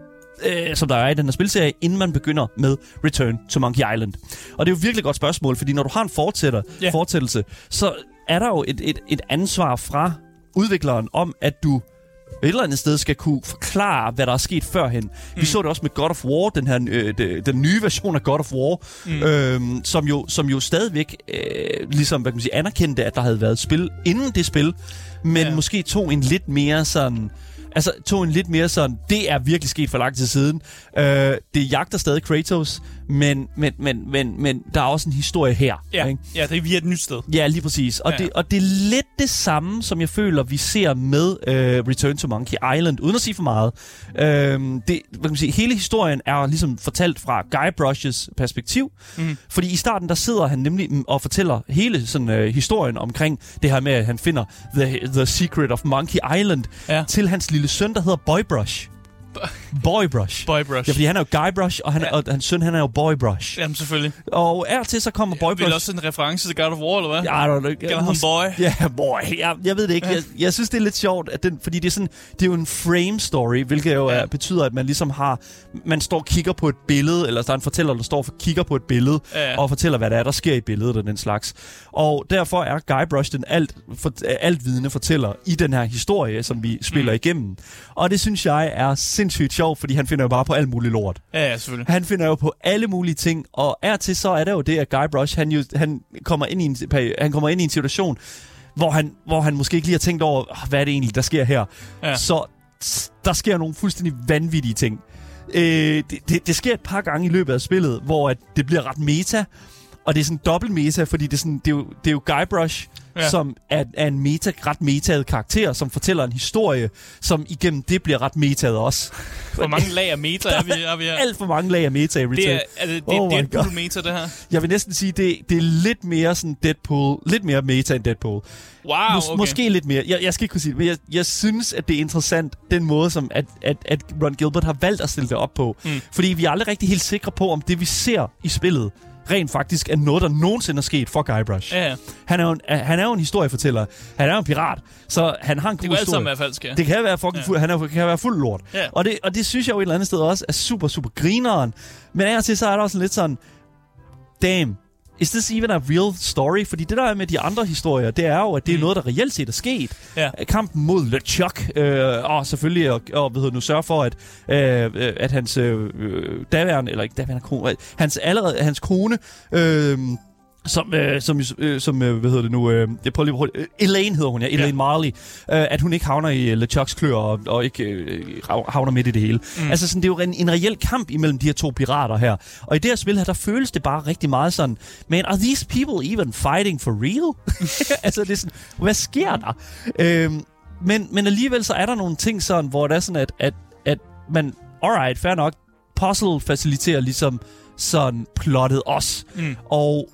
øh, som der er i den her spilserie, inden man begynder med Return to Monkey Island. Og det er jo et virkelig godt spørgsmål, fordi når du har en fortsætter, yeah. fortsættelse, så er der jo et, et, et ansvar fra udvikleren om, at du et eller andet sted skal kunne forklare, hvad der er sket førhen. Mm. Vi så det også med God of War, den her øh, de, den nye version af God of War, mm. øhm, som, jo, som jo stadigvæk øh, ligesom, hvad kan man sige, anerkendte, at der havde været spil inden det spil, men ja. måske tog en lidt mere sådan... Altså, tog en lidt mere sådan, det er virkelig sket for lang tid siden. Øh, det jagter stadig Kratos, men, men, men, men, men der er også en historie her. Ja, ikke? ja det er via et nyt sted. Ja, lige præcis. Og, Ja. det, og det er lidt det samme, som jeg føler, vi ser med øh, Return to Monkey Island, uden at sige for meget. Øh, det, hvad kan man sige, hele historien er ligesom fortalt fra Guybrush's perspektiv, mm. fordi i starten der sidder han nemlig og fortæller hele sådan, øh, historien omkring det her med, at han finder The, the Secret of Monkey Island Ja. til hans lille søn, der hedder Boybrush. Boybrush. Boybrush. Ja, fordi han er jo Guybrush, og, han, Ja. og hans søn, han er jo Boybrush. Ja. Jamen, selvfølgelig. Og er til så kommer Boybrush... også en reference til God of War, eller hvad? Ja, don't know. Kalder ham boy. Ja, boy. Jeg, jeg ved det ikke. Jeg, jeg synes, det er lidt sjovt, at den, fordi det er, sådan, det er jo en frame story, hvilket jo Ja. er, betyder, at man ligesom har... Man står og kigger på et billede, eller der er en fortæller, der står og kigger på et billede, Ja, og fortæller, hvad der er, der sker i billedet og den slags. Og derfor er Guybrush den alt, for, altvidende fortæller i den her historie, som vi spiller mm. igennem. Og det synes jeg er sindssygt sjovt, fordi han finder jo bare på alt muligt lort. Ja, ja, selvfølgelig. Han finder jo på alle mulige ting, og er til så er der jo det, at Guybrush, han, jo, han, kommer ind i en, han kommer ind i en situation, hvor han, hvor han måske ikke lige har tænkt over, "Ah, hvad er det egentlig, der sker her. Ja. Så der sker nogle fuldstændig vanvittige ting. Øh, det, det, det sker et par gange i løbet af spillet, hvor at det bliver ret meta, og det er sådan dobbelt meta, fordi det er, sådan, det er, jo, det er jo Guybrush, Ja. som er, er en meta, ret metaet karakter, som fortæller en historie, som igennem det bliver ret metaet også. Hvor mange lag af meta er vi, er vi her? Alt for mange lag af meta i Det retail. er, er det, det, Oh Deadpool God. meta, det her. Jeg vil næsten sige, det, det er lidt mere sådan Deadpool, lidt mere meta end Deadpool. Wow, Mås- okay. Måske lidt mere. Jeg, jeg skal ikke kunne sige det, men jeg, jeg synes, at det er interessant, den måde, som at, at, at Ron Gilbert har valgt at stille det op på. Mm. Fordi vi er aldrig rigtig helt sikre på, om det, vi ser i spillet, rent faktisk er noget, der nogensinde er sket for Guybrush. Ja, ja. Han, er jo en, han er jo en historiefortæller. Han er jo en pirat, så han har en god Det historie. sammen være falsk, ja. Det kan være fucking ja. fuld, han er, kan være fuld lort. Ja. Og, det, og det synes jeg jo et eller andet sted også er super, super grineren. Men af og til, så er der også lidt sådan, damn, is this even a real story? Fordi det der er med de andre historier, det er jo, at det er Mm. noget, der reelt set er sket. Ja. Kampen mod LeChuck, øh, og selvfølgelig, og, og hvad hedder nu, sørge for, at, øh, øh, at hans øh, øh, daværende, eller ikke daværende kone, hans, allerede, hans kone, øh, som, øh, som, øh, som øh, hvad hedder det nu, øh, jeg prøver lige, hurtigt- øh, Elaine hedder hun, ja, Elaine Ja. Marley, øh, at hun ikke havner i øh, LeChucks klør og, og ikke øh, havner midt i det hele. Mm. Altså sådan, det er jo en, en reel kamp imellem de her to pirater her. Og i det her spil her, der føles det bare rigtig meget sådan, man, are these people even fighting for real? altså det er sådan, hvad sker der? Øhm, men, men alligevel så er der nogle ting sådan, hvor det er sådan, at, at, at man, alright, fair nok, puzzle faciliterer ligesom sådan plottet os. Mm. Og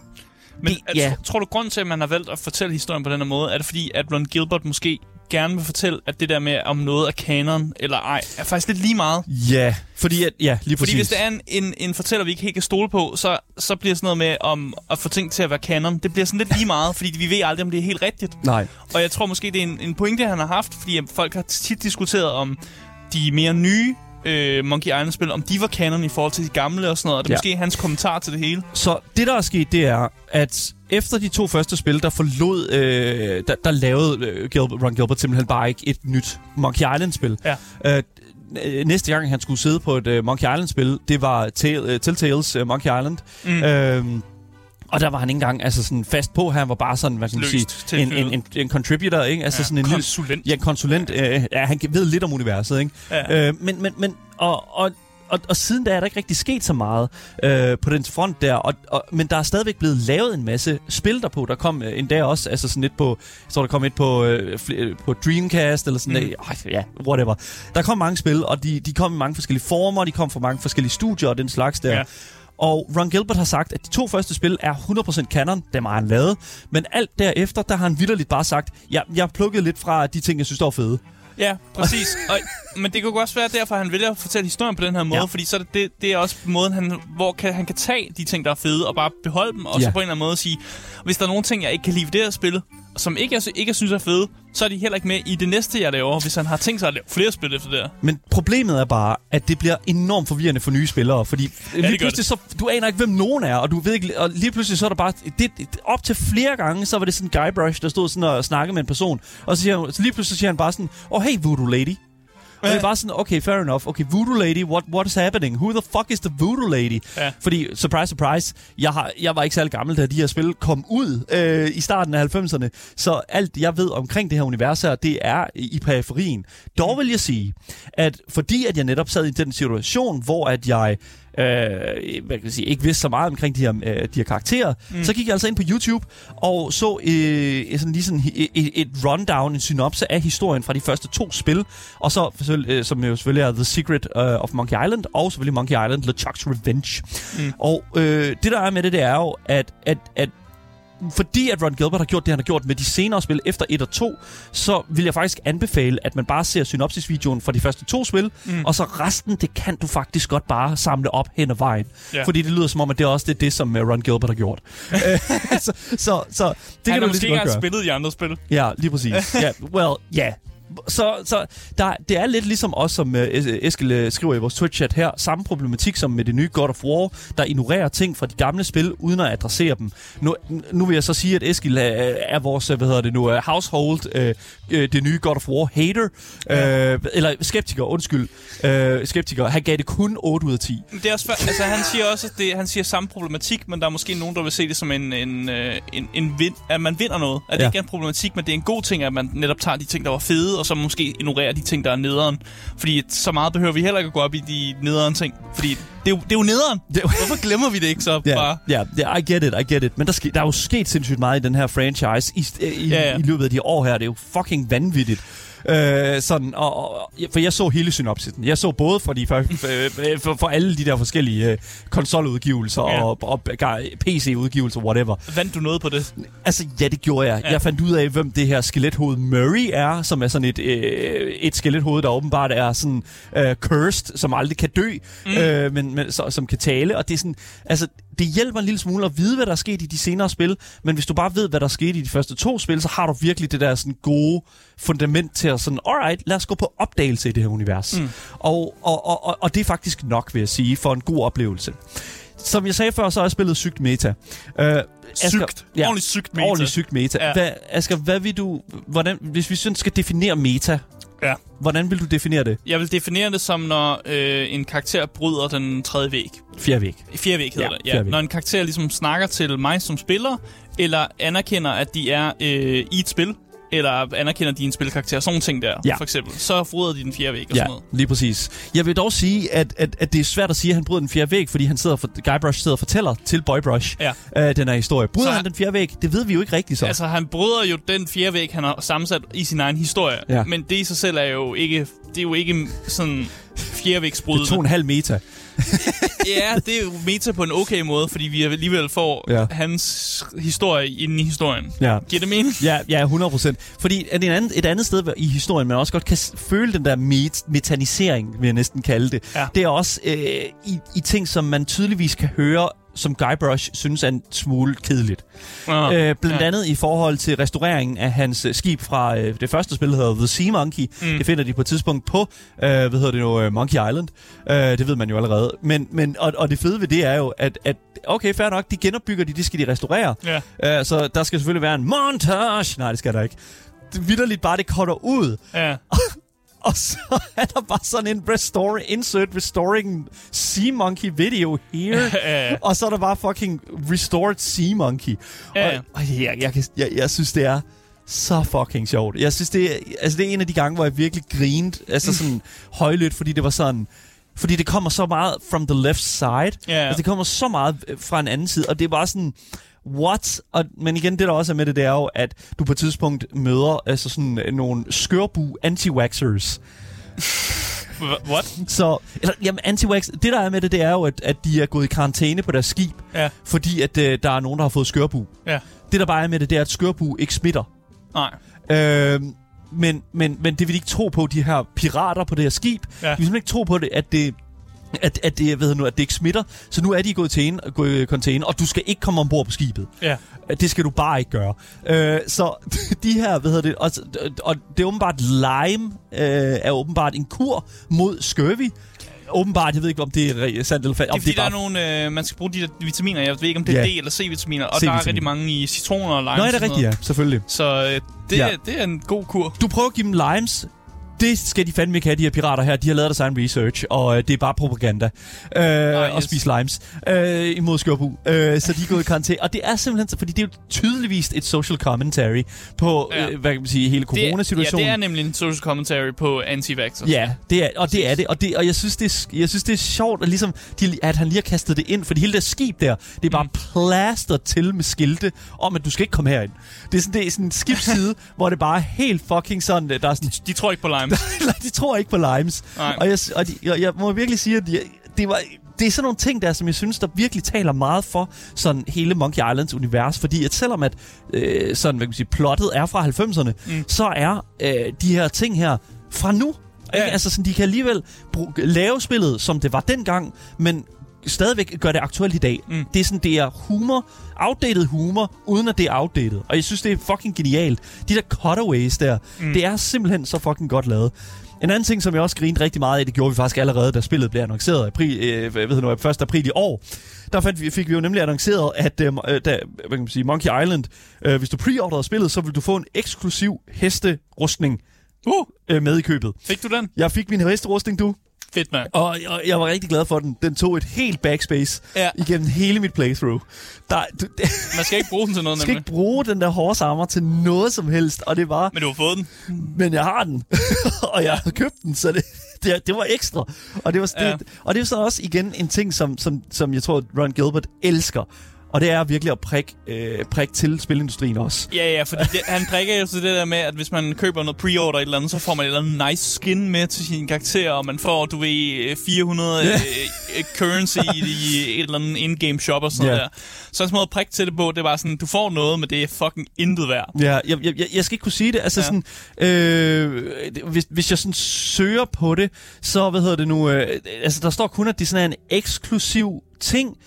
Men Det- ja. tror du, grund til, at man har valgt at fortælle historien på den her måde, er det fordi, at Ron Gilbert måske gerne vil fortælle, at det der med, om noget er kanon eller ej, er faktisk lidt lige meget. ja, fordi at, ja, lige Fordi præcis. hvis det er en, en, en fortæller, vi ikke helt kan stole på, så, så bliver sådan noget med om at få ting til at være kanon, det bliver sådan lidt lige meget, fordi vi ved aldrig, om det er helt rigtigt. Nej. Og jeg tror måske, det er en, en pointe, han har haft, fordi folk har tit diskuteret om de mere nye øh, Monkey Island-spil, om de var kanon i forhold til de gamle og sådan noget. Og det er Ja. måske hans kommentar til det hele. Så det, der er sket, det er, at efter de to første spil, der forlod, øh, der, der lavede øh, Gilbert, Ron Gilbert simpelthen bare ikke et nyt Monkey Island-spil. Ja. Øh, øh, næste gang, han skulle sidde på et øh, Monkey Island-spil, det var Tale, uh, Telltales uh, Monkey Island. Mm. Øhm, og der var han ikke engang altså sådan fast på. Han var bare sådan, hvad kan man sige, en, en, en, en contributor, ikke? Altså Ja, sådan en lille, konsulent. Ja, konsulent. Øh, ja, han ved lidt om universet, ikke? Ja. Øh, men, men, men, og, og, og, og siden da er der ikke rigtig sket så meget øh, på den front der. Og, og, men der er stadigvæk blevet lavet en masse spil derpå. Der kom øh, endda også, altså sådan lidt på, jeg tror der kom et på, øh, fl- øh, på Dreamcast, eller sådan Mm. mm. ja, whatever. Der kom mange spil, og de, de kom i mange forskellige former, de kom fra mange forskellige studier og den slags der. Ja. Og Ron Gilbert har sagt, at de to første spil er 100% canon, dem har han lavet. Men alt derefter, der har han vidderligt bare sagt, ja, jeg har plukket lidt fra de ting, jeg synes, der var fede. Ja, præcis. og, men det jo også være derfor, han vælger at fortælle historien på den her måde, ja. Fordi så er det, det, er også måden, han, hvor kan, han kan tage de ting, der er fede, og bare beholde dem, og ja. så på en eller anden måde sige, hvis der er nogle ting, jeg ikke kan lide ved det her spil, som ikke, jeg, ikke jeg synes er fede, så er de heller ikke med i det næste, jeg laver, hvis han har tænkt sig at lave flere spil efter det her. Men problemet er bare, at det bliver enormt forvirrende for nye spillere, fordi ja, lige pludselig så, du aner ikke, hvem nogen er, og du ved ikke, og lige pludselig så er der bare, det, det, op til flere gange, så var det sådan en guybrush, der stod sådan og snakkede med en person, og så, siger, så lige pludselig siger han bare sådan, oh hey voodoo lady. Og det er bare sådan, okay, fair enough. Okay, Voodoo Lady, what, what is happening? Who the fuck is the Voodoo Lady? Ja. Fordi, surprise, surprise, jeg, har, jeg var ikke særlig gammel, da de her spil kom ud øh, i starten af 90'erne. Så alt, jeg ved omkring det her univers her, det er i periferien. Dog vil jeg sige, at fordi at jeg netop sad i den situation, hvor at jeg øh, hvad kan jeg sige, ikke vidste så meget omkring de her, øh, de her karakterer, mm. så gik jeg altså ind på YouTube og så øh, sådan lige sådan et, et, rundown, en synopse af historien fra de første to spil, og så øh, som jo selvfølgelig er The Secret uh, of Monkey Island, og selvfølgelig Monkey Island, LeChuck's Revenge. Mm. Og øh, det der er med det, det er jo, at, at, at fordi at Ron Gilbert har gjort det, han har gjort med de senere spil efter 1 og 2, så vil jeg faktisk anbefale, at man bare ser synopsisvideoen for de første to spil, mm. og så resten, det kan du faktisk godt bare samle op hen ad vejen. Ja. Fordi det lyder som om, at det er også det, det som øh, Ron Gilbert har gjort. Så, så, så det Han kan har du måske ikke engang spillet de andre spil. Ja, lige præcis. Ja, well, ja. Yeah. Så, så der, det er lidt ligesom os, som uh, Eskild uh, skriver i vores Twitch-chat her, samme problematik som med det nye God of War, der ignorerer ting fra de gamle spil, uden at adressere dem. Nu, nu vil jeg så sige, at Eskild er, er vores, øh, hvad hedder det nu, uh, household, uh, uh, det nye God of War hater, ja. uh, eller skeptiker, undskyld, uh, skeptiker. Han gav det kun 8 ud af 10. Det er også, for, altså, han siger også, at det, han siger samme problematik, men der er måske nogen, der vil se det som en, en, øh, en, en vind, at man vinder noget. At det Ja. ikke er en problematik, men det er en god ting, at man netop tager de ting, der var fede, og så måske ignorerer de ting, der er nederen. Fordi så meget behøver vi heller ikke at gå op i de nederen ting. Fordi det er jo, det er jo nederen. Hvorfor glemmer vi det ikke så Ja, bare? ja, ja, I get it, I get it. Men der, ske, der er jo sket sindssygt meget i den her franchise i, i, ja. ja. i løbet af de år her. Det er jo fucking vanvittigt. Øh, sådan, og, og, for jeg så hele synopsisen. Jeg så både for, de, for, øh, for, for alle de der forskellige øh, konsoludgivelser Ja. og, og PC-udgivelser, whatever. Vandt du noget på det? Altså, ja, det gjorde jeg. Ja. Jeg fandt ud af, hvem det her skelethoved Murray er, som er sådan et, øh, et skelethoved, der åbenbart er sådan øh, cursed, som aldrig kan dø, mm. øh, men, men så, som kan tale. Og det er sådan, altså, det hjælper en lille smule at vide, hvad der er sket i de senere spil, men hvis du bare ved, hvad der skete i de første to spil, så har du virkelig det der sådan gode fundament til at sådan, alright, lad os gå på opdagelse i det her univers. Mm. Og, og, og, og, og det er faktisk nok, vil jeg sige, for en god oplevelse. Som jeg sagde før, så er spillet sygt meta. Øh, Asger- Sygt. Ordentligt sygt meta. Ordentligt sygt meta. Ja. Ja. Hvad, Asger, hvad vil du, hvordan, hvis vi sådan skal definere meta, Ja. hvordan vil du definere det? Jeg vil definere det som, når øh, en karakter bryder den tredje væg. Fjerde væg. Fjerde væg hedder Ja, det. Ja. væg. Når en karakter ligesom snakker til mig som spiller, eller anerkender, at de er øh, i et spil, eller anerkender, er en spilkarakter, sådan ting der, Ja. for eksempel. Så bryder de den fjerde væg og Ja, sådan noget. lige præcis. Jeg vil dog sige, at, at, at det er svært at sige, at han bryder den fjerde væg, fordi han sidder for, Guybrush sidder og fortæller til Boybrush Ja. øh, den her historie. Bryder Så han han- den fjerde væg? Det ved vi jo ikke rigtigt så. Altså, han bryder jo den fjerde væg, han har sammensat i sin egen historie. Ja. Men det i sig selv er jo ikke, det er jo ikke sådan det er fjerdevægsbrydende. to og en halv meta. Ja, det er jo meta på en okay måde, fordi vi alligevel får Ja. hans historie inde i historien. Ja. Giver det mening? Ja, ja, 100 procent. Fordi at en anden, et andet sted i historien, man også godt kan føle den der met, metanisering, vil jeg næsten kalde det, Ja. det er også øh, i, i ting, som man tydeligvis kan høre, som Guybrush synes er en smule kedeligt. Uh, Øh, blandt ja. andet i forhold til restaureringen af hans øh, skib fra øh, det første spil, der hedder The Sea Monkey. Mm. Det finder de på et tidspunkt på, øh, hvad hedder det nu, øh, Monkey Island. Øh, det ved man jo allerede. Men, men, og, og det fede ved det er jo, at, at okay, fair nok, de genopbygger de, det skal de restaurere. Ja. Øh, så der skal selvfølgelig være en montage. Nej, det skal der ikke. Det vidderligt bare, det cutter ud. Ja. Og så er der bare sådan en restore, insert restoring Sea Monkey video here. Og så er der bare fucking restored Sea Monkey. Ja. Og, og jeg, jeg, kan- jeg, jeg synes, det er så fucking sjovt. Jeg synes, det er, altså, det er en af de gange, hvor jeg virkelig grinede, altså sådan højlydt, fordi det var sådan... Fordi det kommer så meget from the left side. Ja. Altså, det kommer så meget øh, fra en anden side, og det er bare sådan... What? Og, men igen, det der også er med det, det er jo, at du på et tidspunkt møder altså sådan øh, nogle skørbu anti-waxers. What? Så, eller, jamen, anti-wax, det der er med det, det er jo, at, at de er gået i karantæne på deres skib, Ja. fordi at øh, der er nogen, der har fået skørbu. Ja. Det der bare er med det, det er, at skørbu ikke smitter. Nej. Øh, men, men, men det vil de ikke tro på, de her pirater på det her skib. Ja. De vil simpelthen ikke tro på det, at det at, at, det, ved nu, at det ikke smitter. Så nu er de gået til en, gået container, og du skal ikke komme ombord på skibet. Ja. Det skal du bare ikke gøre. Øh, så de her, hvad hedder det, og, og det er åbenbart lime, øh, er åbenbart en kur mod scurvy. Åbenbart, jeg ved ikke, om det er sandt eller falsk. Det er fordi, der er nogle, øh, man skal bruge de der vitaminer. Jeg ved ikke, om det er Ja. D- eller C-vitaminer. Og der er rigtig mange i citroner og lime. Nå, er det sådan rigtigt, ja, selvfølgelig. Så øh, det, Ja. ja. det er en god kur. Du prøver at give dem limes. Det skal de fandme ikke have, de her pirater her. De har lavet deres egen research, og øh, det er bare propaganda. Øh, yes. Og spise limes øh, imod skørbu. Øh, så de er gået i karantæne. Og det er simpelthen, så- fordi det er jo tydeligvis et social commentary på, Ja. øh, hvad kan man sige, hele Det, ja, coronasituationen. det er nemlig en social commentary på anti-vaxxers. Ja, det er, og det er det. Og, det, og jeg, synes, det er, jeg synes, det er sjovt, at, ligesom, de, at han lige har kastet det ind. Fordi hele det skib der, det er bare mm. plaster til med skilte om, at du skal ikke komme herind. Det er sådan, det er sådan en skibsside, hvor det bare er helt fucking sådan, der er sådan, De tror ikke på lime. Nej, de tror ikke på limes. Nej. Og, jeg, og, de, og jeg må virkelig sige, at de, det var, det er sådan nogle ting der, som jeg synes, der virkelig taler meget for sådan hele Monkey Islands univers, fordi at selvom at øh, sådan, hvad kan man sige, plottet er fra 90'erne, mm. så er øh, de her ting her fra nu. Ja. Ja. Altså sådan, de kan alligevel bruge, lave spillet, som det var dengang, men stadigvæk gør det aktuelt i dag. Mm. Det er sådan, det er humor, outdated humor, uden at det er outdated. Og jeg synes, det er fucking genialt. De der cutaways der, mm. det er simpelthen så fucking godt lavet. En anden ting, som jeg også grinede rigtig meget af, det gjorde vi faktisk allerede, da spillet blev annonceret i april, øh, hvad ved nu, 1. april i år. Der fandt vi, fik vi jo nemlig annonceret, at øh, da, hvad kan man sige, Monkey Island, øh, hvis du preorderede spillet, så vil du få en eksklusiv hesterustning Uh, øh, med i købet. fik du den? Jeg fik min hesterustning, du. Fedt, mand. Og, og jeg var rigtig glad for den. Den tog et helt backspace Ja. igennem hele mit playthrough. Der, du, Man skal ikke bruge den til noget, skal nemlig. ikke bruge den der horse armor til noget som helst. Og det var, Men du har fået den. men jeg har den. og jeg har købt den, så det, det, det var ekstra. Og det var, Ja. det, og det er så også igen en ting, som, som, som jeg tror, Ron Gilbert elsker. Og det er virkelig at prikke øh, prik til spilindustrien også. Ja, ja, fordi det, han prikker jo til det der med, at hvis man køber noget pre-order et eller andet, så får man et eller andet nice skin med til sin karakter, og man får, du ved, 400 Ja. yeah. øh, currency i, i et eller andet in-game shop og sådan yeah. der. Så en måde at prikke til det på, det var sådan, du får noget, men det er fucking intet værd. Ja, jeg, jeg, jeg- jeg skal ikke kunne sige det. Altså Ja. sådan, øh, hvis, hvis jeg sådan søger på det, så, hvad hedder det nu, øh, altså der står kun, at det sådan er en eksklusiv ting,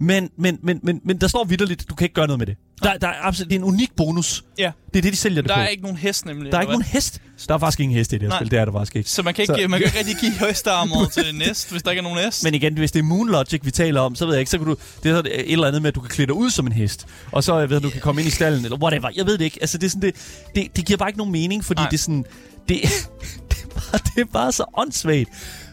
men, men, men, men, men der står vidderligt, du kan ikke gøre noget med det. Der, der er absolut, det er en unik bonus. Ja. Det er det, de sælger det Der på. er ikke nogen hest, nemlig. der er ikke nogen hest. Der er faktisk ingen hest i det her Nej. spil, det er der faktisk ikke. Så man kan ikke, Så- så... man kan ikke rigtig give hestearmor til det næste, hvis der ikke er nogen hest. Men igen, hvis det er Moon Logic, vi taler om, så ved jeg ikke, så kan du, det er sådan et eller andet med, at du kan klæde dig ud som en hest, og så jeg ved, at du kan komme ind i stallen, eller whatever. Jeg ved det ikke. Altså, det, er sådan, det, det, det giver bare ikke nogen mening, fordi Nej. det er sådan, det, det, er bare, det er bare så åndssvagt.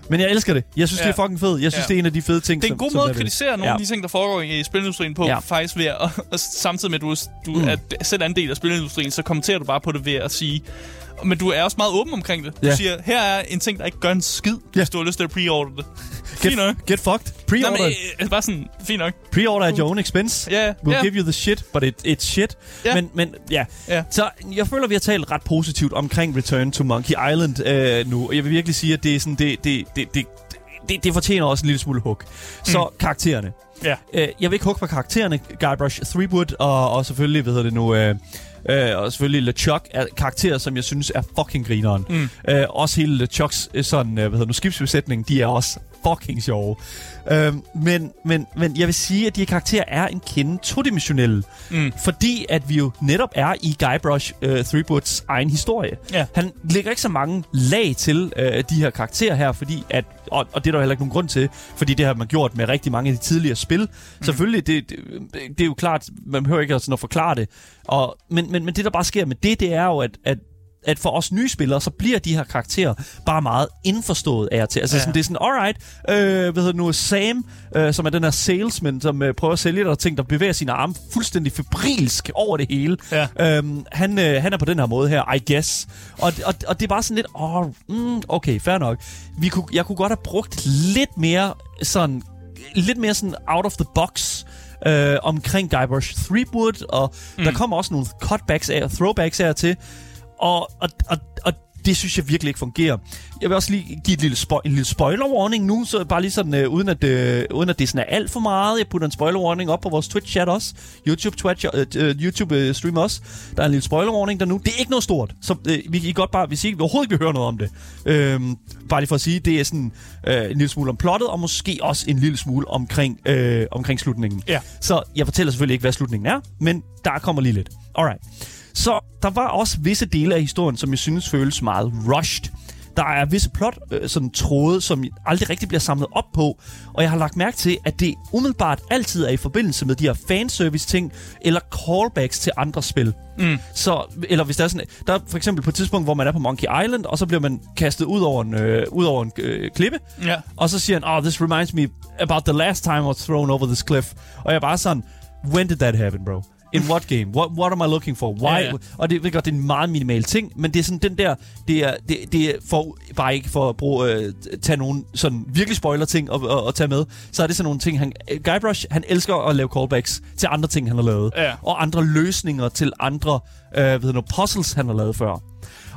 Men jeg elsker det. Jeg synes, Ja. det er fucking fedt. Jeg synes, Ja. det er en af de fede ting, Det er en god som måde er at kritisere nogle Ja. af de ting, der foregår i spilindustrien på, Ja. faktisk ved at, og, samtidig med, at du, du Mm. at selv er en del af spilindustrien, så kommenterer du bare på det ved at sige, men du er også meget åben omkring det. Du Ja. siger, her er en ting, der ikke gør en skid, Ja. hvis du har lyst til at pre-order det. Fint nok. Get, get fucked. Nej, men, Pre-order, øh, bare sådan, fint nok. pre-order at your own expense. Ja, We'll ja. give you the shit, but it, it's shit. Ja. Men, men ja. Ja. Så jeg føler, vi har talt ret positivt omkring Return to Monkey Island øh, nu. Og jeg vil virkelig sige, at det er sådan, det, det, det, det, det, det fortjener også en lille smule hug. Så mm. karaktererne. Ja. Øh, jeg vil ikke hugge på karaktererne. Guybrush Threepwood og, og selvfølgelig, hvad hedder det nu... Øh, Øh, og selvfølgelig LeChuck er karakterer, som jeg synes er fucking grineren. Mm. Øh, også hele LeChucks øh, sådan, øh, hvad hedder nu, skibsbesætning, de er også fucking sjove. Øh, men, men, men jeg vil sige, at de her karakterer er en kende todimensionelle. Mm. Fordi at vi jo netop er i Guybrush øh, Threepwoods egen historie. Ja. Han lægger ikke så mange lag til øh, de her karakterer her, fordi at, og, og det er der heller ikke nogen grund til, fordi det har man gjort med rigtig mange af de tidligere spil. Mm. Selvfølgelig, det, det, det er jo klart, man behøver ikke sådan at forklare det. Og, men, men, men det, der bare sker med det, det er jo, at, at at for os nye spillere, så bliver de her karakterer bare meget indforstået af til. Altså Ja. sådan, det er sådan, alright, øh, hvad hedder det nu, Sam, øh, som er den her salesman, som øh, prøver at sælge dig ting, der bevæger sine arme fuldstændig febrilsk over det hele. Ja. Øhm, han, øh, han er på den her måde her, I guess. Og, og, og det er bare sådan lidt, åh, mm, okay, fair nok. Vi kunne, jeg kunne godt have brugt lidt mere sådan, lidt mere sådan out of the box, øh, omkring Guybrush Threepwood, og mm. der kommer også nogle cutbacks af, throwbacks af til, og, og, og, og det synes jeg virkelig ikke fungerer. Jeg vil også lige give et lille spo- en lille spoiler warning nu, så bare lige sådan, øh, uden, at, øh, uden at det sådan er alt for meget. Jeg putter en spoiler warning op på vores Twitch-chat også. YouTube, Twitch, øh, øh, YouTube øh, stream også. Der er en lille spoiler warning der nu. Det er ikke noget stort, så øh, vi kan godt bare, hvis I ikke, overhovedet ikke vil høre noget om det. Øh, bare lige for at sige, det er sådan øh, en lille smule om plottet, og måske også en lille smule omkring, øh, omkring slutningen. Ja. Så jeg fortæller selvfølgelig ikke, hvad slutningen er, men der kommer lige lidt. Alright. Så der var også visse dele af historien, som jeg synes føles meget rushed. Der er visse plot, øh, sådan tråde, som aldrig rigtig bliver samlet op på, og jeg har lagt mærke til, at det umiddelbart altid er i forbindelse med de her fanservice-ting, eller callbacks til andre spil. Mm. Så, eller hvis der er sådan, der er for eksempel på et tidspunkt, hvor man er på Monkey Island, og så bliver man kastet ud over en, øh, ud over en øh, klippe, Ja. og så siger han, oh, this reminds me about the last time I was thrown over this cliff. Og jeg er bare sådan, when did that happen, bro? In what game? What, what am I looking for? Why? Ja, Ja. Og det, ved godt, det er en meget minimal ting, men det er sådan den der, det er, det, det er for, bare ikke for at bruge, øh, tage nogle sådan virkelig spoiler ting og, og, og tage med, så er det sådan nogle ting, han, Guybrush, han elsker at lave callbacks til andre ting, han har lavet. Ja. Og andre løsninger til andre, øh, hedder nu, puzzles, han har lavet før.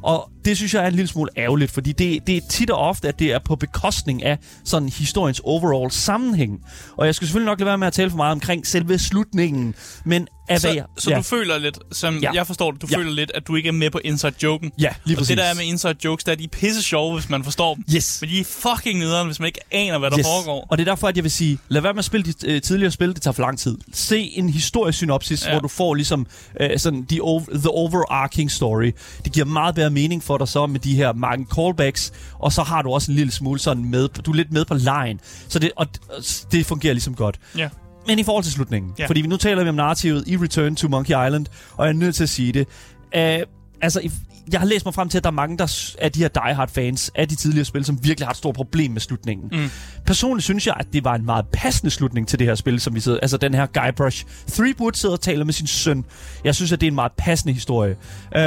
Og det det synes jeg er en lille smule ærgerligt, fordi det, det er tit og ofte, at det er på bekostning af sådan historiens overall sammenhæng. Og jeg skal selvfølgelig nok lade være med at tale for meget omkring selve slutningen, men af hvad Så, jeg... så du føler lidt, som Ja. ja. jeg forstår det, du Ja. ja. føler lidt, at du ikke er med på inside-joken. Ja, lige Og præcis. det der er med inside-jokes, der er de er pisse sjove, hvis man forstår dem. Yes. Men de er fucking nederen, hvis man ikke aner, hvad der foregår. Og det er derfor, at jeg vil sige, lad være med at spille de øh, tidligere spil, det tager for lang tid. Se en historisk synopsis, ja. Ja. hvor du får ligesom øh, sådan the, over, the overarching story. Det giver meget bedre mening for dig så med de her mange callbacks, og så har du også en lille smule sådan med, du er lidt med på lejen. Så det, og, det fungerer ligesom godt. Ja. Men i forhold til slutningen, ja. Fordi vi nu taler vi om narrativet i Return to Monkey Island, og jeg er nødt til at sige det. Uh, altså, jeg har læst mig frem til, at der er mange der af de her diehard-fans af de tidligere spil, som virkelig har et stort problem med slutningen. Mm. Personligt synes jeg, at det var en meget passende slutning til det her spil, som vi sidder... Altså den her Guybrush Threepwood sidder og taler med sin søn. Jeg synes, at det er en meget passende historie.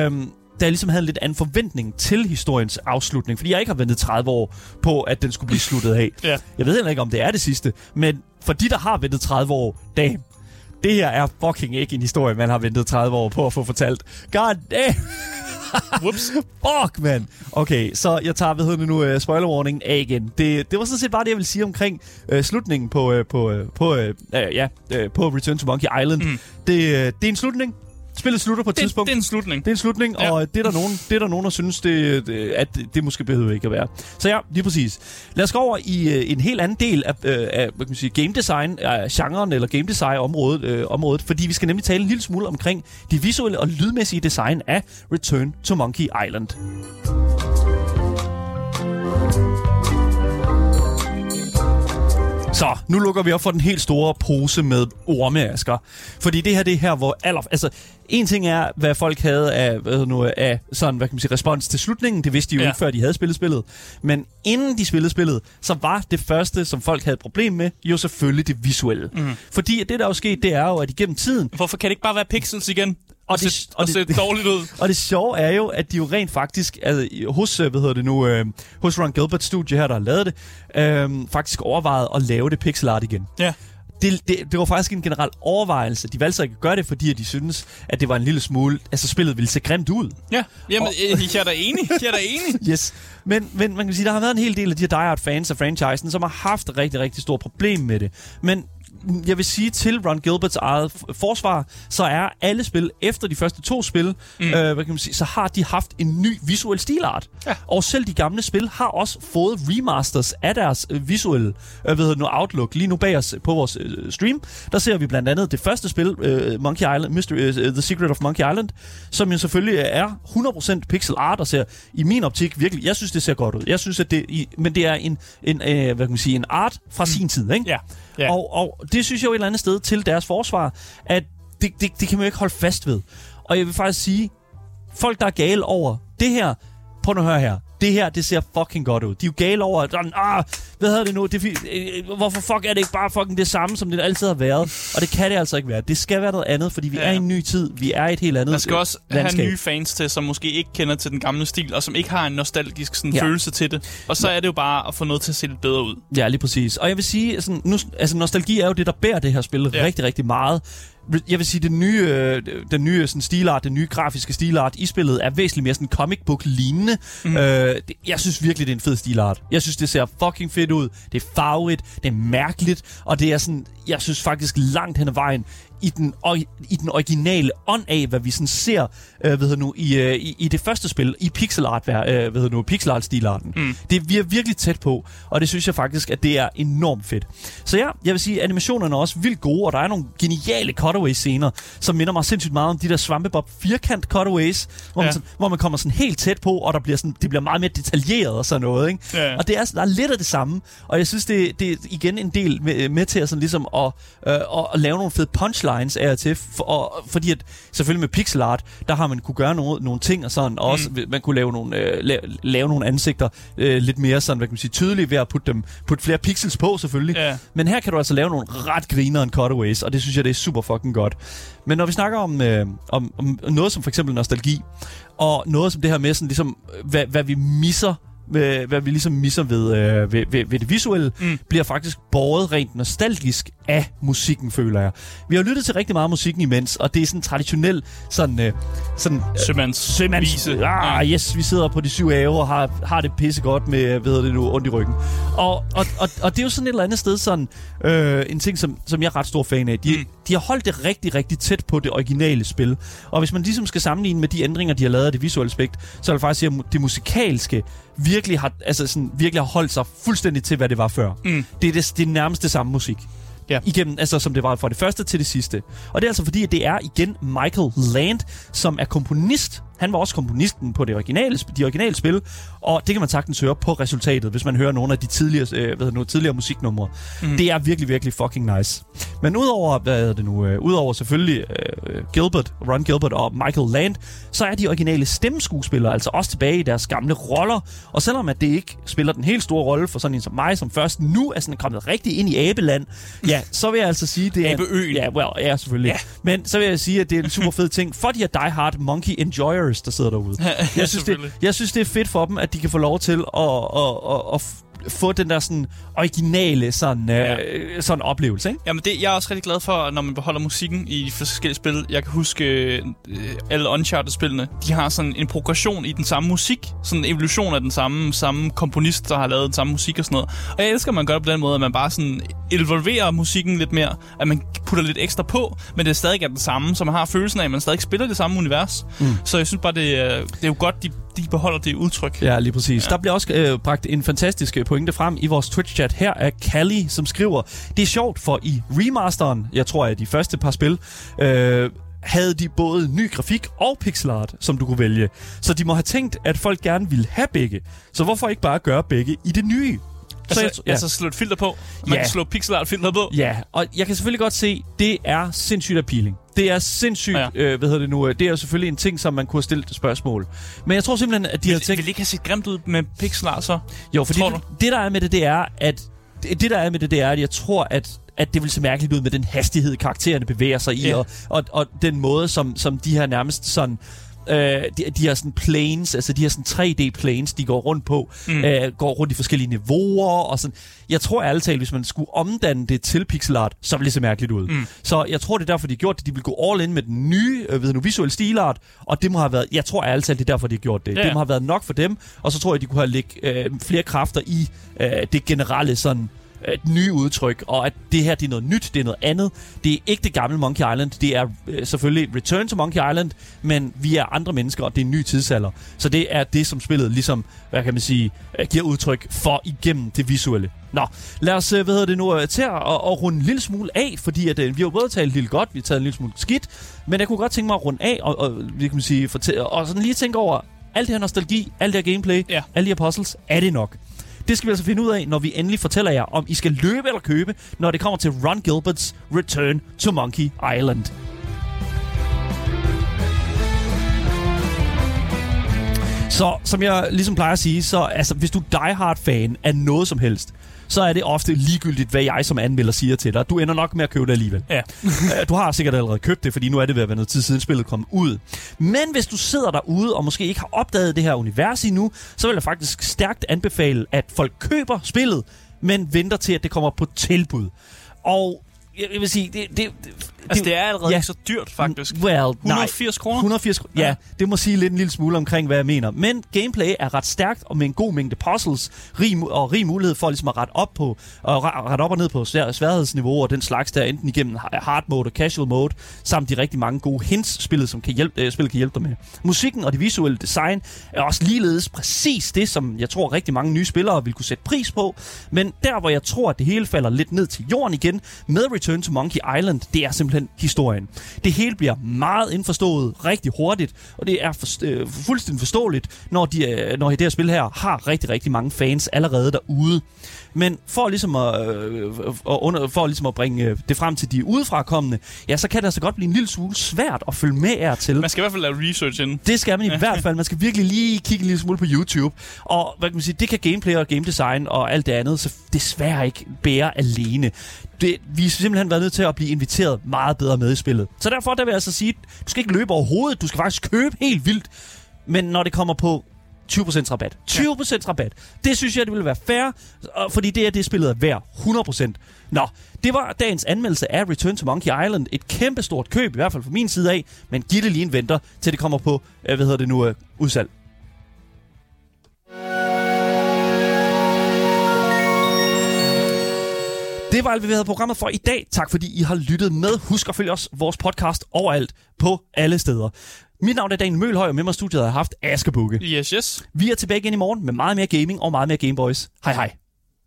Um, da jeg ligesom havde en lidt anden forventning til historiens afslutning, fordi jeg ikke har ventet 30 år på, at den skulle blive sluttet af. Ja. Jeg ved heller ikke, om det er det sidste, men for de, der har ventet 30 år, damn, det her er fucking ikke en historie, man har ventet 30 år på at få fortalt. God damn! Whoops. Fuck, man. Okay, så jeg tager, hvad hedder det nu, uh, spoiler warning af igen. Det, det var sådan set bare det, jeg ville sige omkring uh, slutningen på, uh, på, uh, på, uh, uh, ja, uh, på Return to Monkey Island. Mm. Det, uh, det er en slutning. Spillet slutter på et Det, tidspunkt. det er en slutning. Det er en slutning, ja. Og det er, der nogen, det er der nogen, der synes, det, det, at det, det måske behøver ikke at være. Så ja, lige præcis. Lad os gå over i øh, en helt anden del af, øh, af hvad kan man sige, game design, af genren eller game design området, øh, området, fordi vi skal nemlig tale en lille smule omkring de visuelle og lydmæssige design af Return to Monkey Island. Så, nu lukker vi op for den helt store pose med ormeasker. Fordi det her, det er her, hvor aller... Altså, en ting er, hvad folk havde af, hvad nu, af sådan, hvad kan man sige, respons til slutningen. Det vidste de jo. Ja. ikke, før de havde spillet spillet. Men inden de spillede spillet, så var det første, som folk havde et problem med, jo selvfølgelig det visuelle. Mm. Fordi det, der er jo sket, det er jo, at igennem tiden, Hvorfor kan det ikke bare være pixels igen? Og, det- se, og og, det- se dårligt ud. Og det sjove er jo, at de jo rent faktisk, altså hos, øh, hvad hedder det nu, øh, hos Ron Gilbert Studio her, der har lavet det, øh, faktisk overvejet at lave det pixel art igen. Ja. Det, det, det var faktisk en generel overvejelse. De valgte så ikke at gøre det, fordi at de synes, at det var en lille smule, altså spillet ville se grimt ud. Ja, jamen, øh, jeg er da enig. Jeg er da enig. Yes. Men, men man kan sige, der har været en hel del af de her diehard fans af franchisen, som har haft rigtig, rigtig stort problem med det. Men jeg vil sige til Ron Gilberts eget forsvar, så er alle spil, efter de første to spil, mm. øh, hvad kan man sige, så har de haft en ny visuel stilart. Ja. Og selv de gamle spil har også fået remasters af deres øh, visuelle øh, hedder det nu, outlook. Lige nu bag os på vores øh, stream, der ser vi blandt andet det første spil, øh, Monkey Island, Mystery, øh, The Secret of Monkey Island, som jo selvfølgelig er 100% pixel art, og ser i min optik virkelig, jeg synes, det ser godt ud. Jeg synes, at det, i, men det er en, en øh, hvad kan man sige, en art fra mm. sin tid, ikke? Ja ja. Og, og det synes jeg jo et eller andet sted til deres forsvar, at det, det, det kan man jo ikke holde fast ved. Og jeg vil faktisk sige, folk der er gale over det her, prøv nu at høre her, det her, det ser fucking godt ud. De er jo gale over, at ah, hvad hedder det nu? Det fi- øh, hvorfor fuck er det ikke bare fucking det samme, som det altid har været? Og det kan det altså ikke være. Det skal være noget andet, fordi vi Ja. er i en ny tid. Vi er i et helt andet Man skal også øh, landskab. have nye fans til, som måske ikke kender til den gamle stil, og som ikke har en nostalgisk sådan, Ja. ja. følelse til det. Og så er det jo bare at få noget til at se lidt bedre ud. Ja, lige præcis. Og jeg vil sige, sådan, nu, altså nostalgi er jo det, der bærer det her spil ja. Ja. rigtig, rigtig meget. Jeg vil sige, den nye, øh, den nye sådan, stilart, den nye grafiske stilart i spillet er væsentligt mere sådan comic book lignende. Mm. Øh, det, jeg synes virkelig, det er en fed stilart. Jeg synes, det ser fucking fedt ud. Det er farverigt, det er mærkeligt, og det er sådan, jeg synes faktisk langt hen ad vejen, i den, i den originale ånd af, hvad vi sådan ser øh, hedder nu, i, øh, i, i det første spil, i pixel art, øh, hedder nu, pixel art stilarten. Mm. Det vi er virkelig tæt på, og det synes jeg faktisk, at det er enormt fedt. Så ja, jeg vil sige, at animationerne er også vildt gode, og der er nogle geniale cutaway scener, som minder mig sindssygt meget om de der svampebob firkant cutaways, hvor, ja. man, sådan, hvor man kommer sådan helt tæt på, og der bliver sådan, det bliver meget mere detaljeret og sådan noget. Ikke? Ja. Og det er, der er lidt af det samme, og jeg synes, det, det er igen en del med, med til at, sådan ligesom at, øh, at, at lave nogle fede punchlines af og til, for, og, fordi at selvfølgelig med pixel art, der har man kunne gøre nogle, nogle ting og sådan, og også Mm. man kunne lave nogle, øh, lave, lave nogle ansigter øh, lidt mere sådan, hvad kan man sige, tydelige ved at putte, dem, putte flere pixels på selvfølgelig. Ja. Men her kan du altså lave nogle ret grineren cutaways, og det synes jeg, det er super fucking godt. Men når vi snakker om, øh, om, om noget som for eksempel nostalgi, og noget som det her med sådan ligesom, hvad, hvad vi misser hvad vi ligesom misser ved, øh, ved, ved, ved det visuelle, Mm. bliver faktisk båret rent nostalgisk af musikken, føler jeg. Vi har lyttet til rigtig meget musikken imens, og det er sådan traditionel sådan, øh, sådan Sømands, sømands... vise. Ah, yes, vi sidder på de syv ave og har, har det pissegodt med, hvad det nu, ondt i ryggen. Og, og, og, og det er jo sådan et eller andet sted sådan, øh, en ting, som, som jeg er ret stor fan af. De, Mm. De har holdt det rigtig, rigtig tæt på det originale spil. Og hvis man ligesom skal sammenligne med de ændringer, de har lavet af det visuelle aspekt, så vil jeg faktisk sige, at det musikalske virkelig har, altså sådan, virkelig har holdt sig fuldstændig til, hvad det var før. Mm. Det er det, det er nærmest det samme musik. Ja. Igennem, altså som det var fra det første til det sidste. Og det er altså fordi, at det er igen Michael Land, som er komponist. Han var også komponisten på det originale, de originale spil, og det kan man sagtens høre på resultatet, hvis man hører nogle af de tidligere, øh, hvad nu, tidligere musiknumre. Mm. Det er virkelig, virkelig fucking nice. Men udover, hvad hedder det nu, øh, udover selvfølgelig øh, Gilbert, Ron Gilbert og Michael Land, så er de originale stemmeskuespillere altså også tilbage i deres gamle roller. Og selvom at det ikke spiller den helt store rolle for sådan en som mig, som først nu er sådan kommet rigtig ind i abeland, ja, så vil jeg altså sige, det er... Abeøen. Ja, well, ja, selvfølgelig. Ja. Men så vil jeg sige, at det er en super fed ting for de her diehard monkey enjoyers, der sidder derude. Ja, Jeg synes, det, jeg synes, det er fedt for dem, at de kan få lov til at, at, at, at få den der sådan originale sådan, ja. øh, sådan oplevelse, ikke? Jamen, det, jeg er også rigtig glad for, når man beholder musikken i de forskellige spil. Jeg kan huske øh, alle Uncharted-spillene. De har sådan en progression i den samme musik. Sådan en evolution af den samme, samme komponist, der har lavet den samme musik og sådan noget. Og jeg elsker, at man gør det på den måde, at man bare sådan involverer musikken lidt mere. At man putter lidt ekstra på, men det stadig er den samme, så man har følelsen af, at man stadig spiller det samme univers. Mm. Så jeg synes bare, det, er- det er jo godt, de, de beholder det udtryk. Ja, lige præcis. Ja. Der bliver også øh, bragt en fantastisk øh, pointe frem i vores Twitch-chat her af Callie, som skriver, det er sjovt, for i remasteren, jeg tror, at de første par spil, øh, havde de både ny grafik og pixel art, som du kunne vælge. Så de må have tænkt, at folk gerne ville have begge. Så hvorfor ikke bare gøre begge i det nye? Altså, jeg, ja. altså slå et filter på. Man Ja. kan slå pixel art filter på. Ja, og jeg kan selvfølgelig godt se, det er sindssygt appealing. Det er sindssygt, Ja. øh, hvad hedder det nu, øh, det er selvfølgelig en ting, som man kunne have stillet spørgsmål. Men jeg tror simpelthen, at de har Vil, tænkt... vil ikke have set grimt ud med pixel art så? Jo, Tror det, det, der er med det, det er, at det, der er med det, det er, at jeg tror, at at det vil se mærkeligt ud med den hastighed, karaktererne bevæger sig i, Ja. og, og, og den måde, som, som de her nærmest sådan... Øh, de, de her sådan planes, altså de her sådan 3D-planes, de går rundt på, Mm. øh, går rundt i forskellige niveauer, og sådan. Jeg tror ærligt talt, hvis man skulle omdanne det til pixel art, så ville det se mærkeligt ud. Mm. Så jeg tror, det er derfor, de har gjort det. De vil gå all in med den nye, øh, ved nu, visuelle stilart, og det må have været, jeg tror ærligt talt, det er derfor, de har gjort det. Ja. Det må have været nok for dem, og så tror jeg, de kunne have lægge øh, flere kræfter i øh, det generelle sådan et nye udtryk, og at det her det er noget nyt, det er noget andet. Det er ikke det gamle Monkey Island, det er øh, selvfølgelig Return to Monkey Island, men vi er andre mennesker, og det er en ny tidsalder. Så det er det, som spillet ligesom, hvad kan man sige, øh, giver udtryk for igennem det visuelle. Nå, lad os, øh, hvad hedder det nu, øh, til at, at, runde en lille smule af, fordi at, vi har jo både talt lille godt, vi har taget en lille smule skidt, men jeg kunne godt tænke mig at runde af, og, og, vi kan sige, fortælle, og sådan lige tænke over, alt det her nostalgi, alt det her gameplay, Ja. alle de her puzzles, er det nok? Det skal vi altså finde ud af, når vi endelig fortæller jer, om I skal løbe eller købe, når det kommer til Ron Gilberts Return to Monkey Island. Så som jeg ligesom plejer at sige, så altså, hvis du er diehard-fan af noget som helst, så er det ofte ligegyldigt, hvad jeg som anmelder siger til dig. Du ender nok med at købe det alligevel. Ja. Øh, du har sikkert allerede købt det, fordi nu er det ved at være noget tid siden spillet kom ud. Men hvis du sidder derude og måske ikke har opdaget det her univers endnu, så vil jeg faktisk stærkt anbefale, at folk køber spillet, men venter til, at det kommer på tilbud. Og jeg vil sige, det, det Altså, det er allerede ja. så dyrt, faktisk. Well, nej. 180 kroner? 180 kr- ja, Ja. det må sige lidt en lille smule omkring, hvad jeg mener. Men gameplay er ret stærkt, og med en god mængde puzzles, rig, og rig mulighed for ligesom at rette op, på, og re- rette op og ned på svær, sværhedsniveau og den slags der, enten igennem ha- hard mode og casual mode, samt de rigtig mange gode hints, spillet, som kan hjælpe, øh, spillet kan hjælpe dig med. Musikken og det visuelle design er også ligeledes præcis det, som jeg tror rigtig mange nye spillere vil kunne sætte pris på. Men der, hvor jeg tror, at det hele falder lidt ned til jorden igen, med Return to Monkey Island, det er simpelthen historien. Det hele bliver meget indforstået rigtig hurtigt, og det er for, øh, fuldstændig forståeligt, når, de, øh, når det her spil her har rigtig, rigtig mange fans allerede derude. Men for ligesom at, øh, og under, for ligesom at bringe øh, det frem til de udefrakommende, ja, så kan det altså godt blive en lille smule svært at følge med jer til. Man skal i hvert fald lave research inden. Det skal man i hvert fald. Man skal virkelig lige kigge en lille smule på YouTube. Og hvad kan man sige, det kan gameplay og game design og alt det andet så desværre ikke bære alene. Det, vi har simpelthen været nødt til at blive inviteret meget bedre med i spillet. Så derfor der vil jeg altså sige, du skal ikke løbe overhovedet. Du skal faktisk købe helt vildt. Men når det kommer på 20% rabat. 20% rabat. Det synes jeg, det ville være fair, fordi det er det, spillet er værd. 100%. Nå, det var dagens anmeldelse af Return to Monkey Island. Et kæmpestort køb, i hvert fald fra min side af, men giv det lige en venter, til det kommer på, øh, hvad hedder det nu, øh, udsalg. Det var alt, hvad vi havde programmet for i dag. Tak fordi I har lyttet med. Husk at følge os vores podcast overalt på alle steder. Mit navn er Daniel Mølhøj, og med mig i studiet har jeg haft Askebukke. Yes, yes. Vi er tilbage igen i morgen med meget mere gaming og meget mere Gameboys. Hej hej.